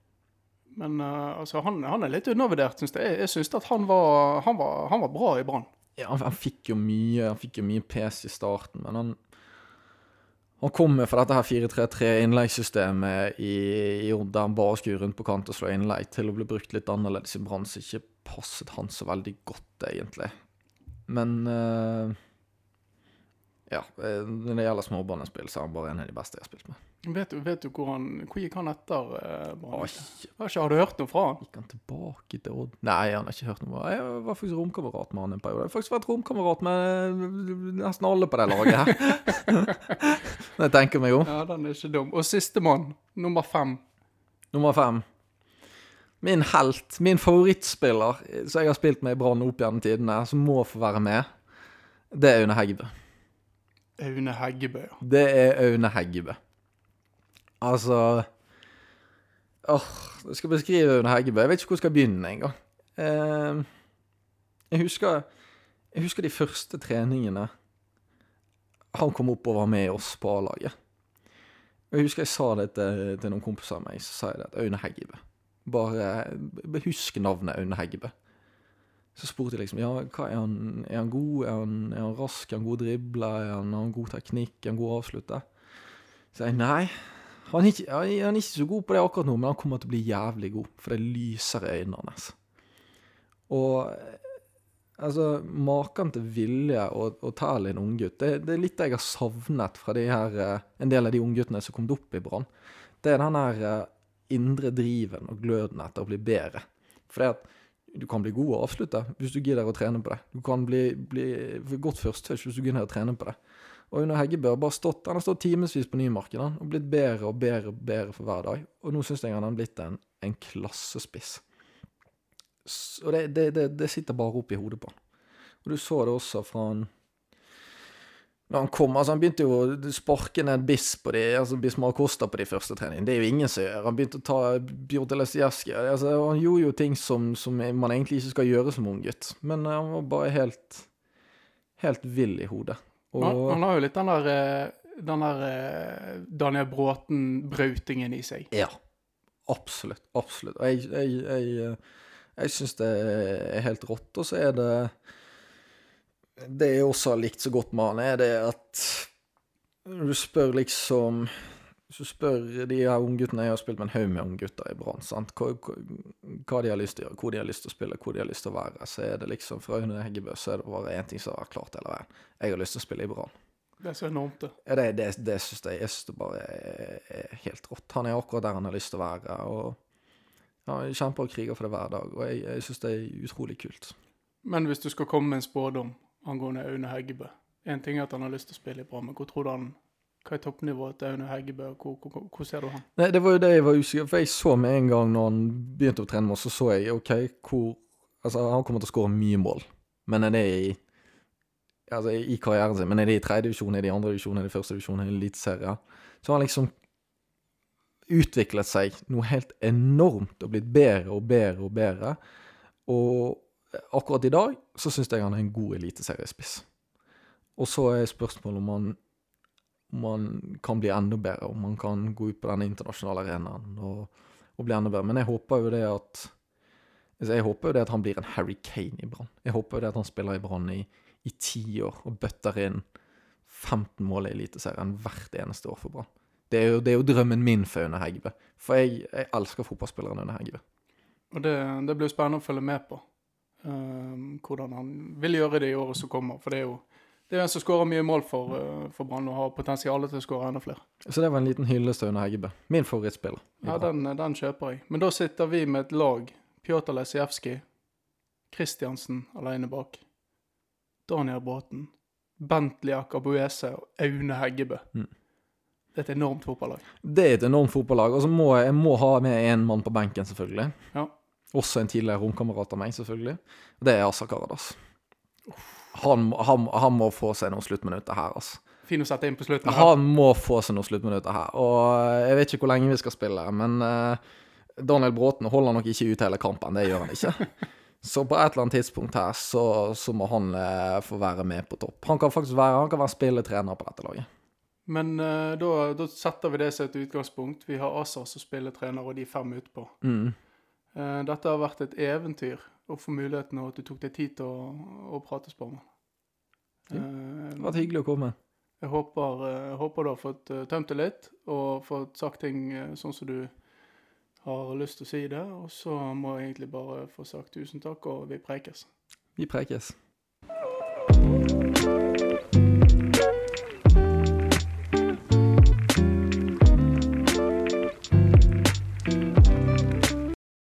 Men uh, altså, han, han, er litt undervurdert, syns jeg. Jeg syns at han var, han var, han var bra i Brann. Ja, han, han, fikk jo mye Han fikk jo mye pes i starten, men han han kommer fra dette her 4-3-3-innleggssystemet i, i der han bare skulle rundt på kant og slå innlegg, til å bli brukt litt annerledes i Brann, som ikke passet han så veldig godt, egentlig. Men uh, ja, eh, når det gjelder småbarnespill, så er han bare en av de beste jeg har spilt med. Vet du, vet du hvor, han, hvor gikk han etter uh, Brann? Har, du hørt noe fra han? Gikk han tilbake til Odd? Nei, han har ikke hørt noe. Jeg var faktisk romkamerat med han en periode. Jeg har faktisk vært romkamerat med nesten alle på det laget her. *laughs* jeg tenker meg om. Ja, den er ikke dum. Og sistemann, nummer fem. Nummer fem. Min helt, min favorittspiller som jeg har spilt med i Brann opp gjennom tidene, som må få være med, det er Aune Heggebø. Aune Heggebø, ja. Det er Aune Heggebø. Altså Åh, jeg skal beskrive Aune Heggebø. Jeg vet ikke hvor jeg skal begynne engang. Uh, jeg husker Jeg husker de første treningene han kom opp og var med oss på A-laget. Jeg husker jeg sa det til, til noen kompiser av meg, så sa jeg det at Aune Heggebø. Bare husk navnet Aune Heggebø. Så spurte jeg liksom ja, hva er han, er han god, er han, er han rask, er han god dribler, er han, har han god teknikk, er han god avslutter? Så jeg nei, han er, ikke, han er, ikke, så god på det akkurat nå, men han kommer til å bli jævlig god, for det lyser i øynene hans. Og altså, maken til vilje og, og tæl i en unggutt, det, det er litt det jeg har savnet fra de her, eh, en del av de ungguttene som kom opp i Brann. Det er den her eh, indre driven og gløden etter å bli bedre. For det at du kan bli god å avslutte hvis du gidder å trene på det. Du kan bli, bli godt førsttouch hvis du gidder å trene på det. Og under Heggebø har bare stått, han har stått timevis på Nymarken og blitt bedre og bedre og bedre for hver dag. Og nå syns jeg han har blitt en, en klassespiss. Og det, det, det, det, sitter bare opp i hodet på han. Og du så det også fra han når han kom, altså han begynte jo å sparke ned Biss på de, altså Bismar Costa på de første treningene. Det er jo ingen som gjør. Han begynte å ta Bjørn Lesijevskij. Altså, han gjorde jo ting som, som, man egentlig ikke skal gjøre som ung gutt. Men han var bare helt, helt vill i hodet. Og... Han, han, har jo litt den der, eh, den der eh, Daniel Bråten-brautingen i seg. Ja. Absolutt. Absolutt. Og jeg, jeg, jeg, eh, jeg syns det er helt rått. Og så er det Det jeg også har likt så godt med han, er det at du spør liksom hvis du spør de her ungguttene Jeg har spilt med en haug med unggutter i Brann. Hva, hva, de har lyst til å gjøre, hvor de har lyst til å spille, hvor de har lyst til å være. Så er det liksom Fra Aune Heggebø så er det bare én ting som har vært klart hele veien. Jeg har lyst til å spille i Brann. Det er så enormt, det. Ja, det, det, det syns jeg. Jeg synes det bare er, er, helt rått. Han er akkurat der han har lyst til å være. og ja, Kjemper og kriger for det hver dag. Og jeg, jeg syns det er utrolig kult. Men hvis du skal komme med en spådom angående Aune Heggebø Én ting er at han har lyst til å spille i Brann, men hvor tror du han hva er toppnivået til Aune Heggebø? Hvor, hvor, hvor, ser du han? Nei, Det var jo det jeg var usikker på, For jeg så med en gang når han begynte å trene med oss, så så jeg OK, hvor Altså, han kommer til å skåre mye mål, men er det i Altså, i karrieren sin, men er det i tredje divisjon, er det i andre divisjon, er det i første divisjon, er det i eliteserien? Så har han liksom utviklet seg noe helt enormt og blitt bedre og bedre og bedre. Og akkurat i dag så syns jeg han er en god eliteseriespiss. Og så er spørsmålet om han man kan bli enda bedre, om man kan gå ut på denne internasjonale arenaen og, og, bli enda bedre. Men jeg håper jo det at altså jeg håper jo det at han blir en Harry Kane i Brann. Jeg håper jo det at han spiller i Brann i, i ti år og bøtter inn 15 mål i Eliteserien hvert eneste år for Brann. Det jo, det er jo drømmen min for Aune Heggebø. For jeg, jeg elsker fotballspilleren Aune Heggebø. Og det, det blir spennende å følge med på. Um, hvordan han vil gjøre det i året som kommer. For det er jo det er en som skårer mye mål for, uh, for Brann og har potensial til å skåre enda flere. Så det var en liten hyllest til Aune Heggebø. Min favorittspiller. Ja, den, den, kjøper jeg. Men da sitter vi med et lag. Pjotr Lesijevskij, Kristiansen alene bak. Daniel Bråten, Bentley Akabuese og Aune Heggebø. Mm. Det er et enormt fotballag. Det er et enormt fotballag. Og så må jeg må ha med én mann på benken, selvfølgelig. Ja. Også en tidligere romkamerat av meg, selvfølgelig. Det er Asa Karadas. Han, han, han må få seg noen sluttminutter her, altså. Fin å sette inn på slutten. her. Han må få seg noen sluttminutter her. Og jeg vet ikke hvor lenge vi skal spille, men eh, Daniel Bråten holder nok ikke ut hele kampen. Det gjør han ikke. *laughs* Så på et eller annet tidspunkt her så, så må han eh, få være med på topp. Han kan faktisk være, han kan være spilletrener på dette laget. Men uh, da, da setter vi det som et utgangspunkt. Vi har Asa som spilletrener, og de fem utpå. Mm. Eh, dette har vært et eventyr å få muligheten, og at du tok deg tid til å, å prate med meg. Ja, Eh, Det var hyggelig å komme. Jeg håper, jeg håper du har fått eh, tømt det litt, og fått sagt ting eh, sånn som du har lyst til å si det. Og så må jeg egentlig bare få sagt tusen takk, og vi prekes. Vi prekes.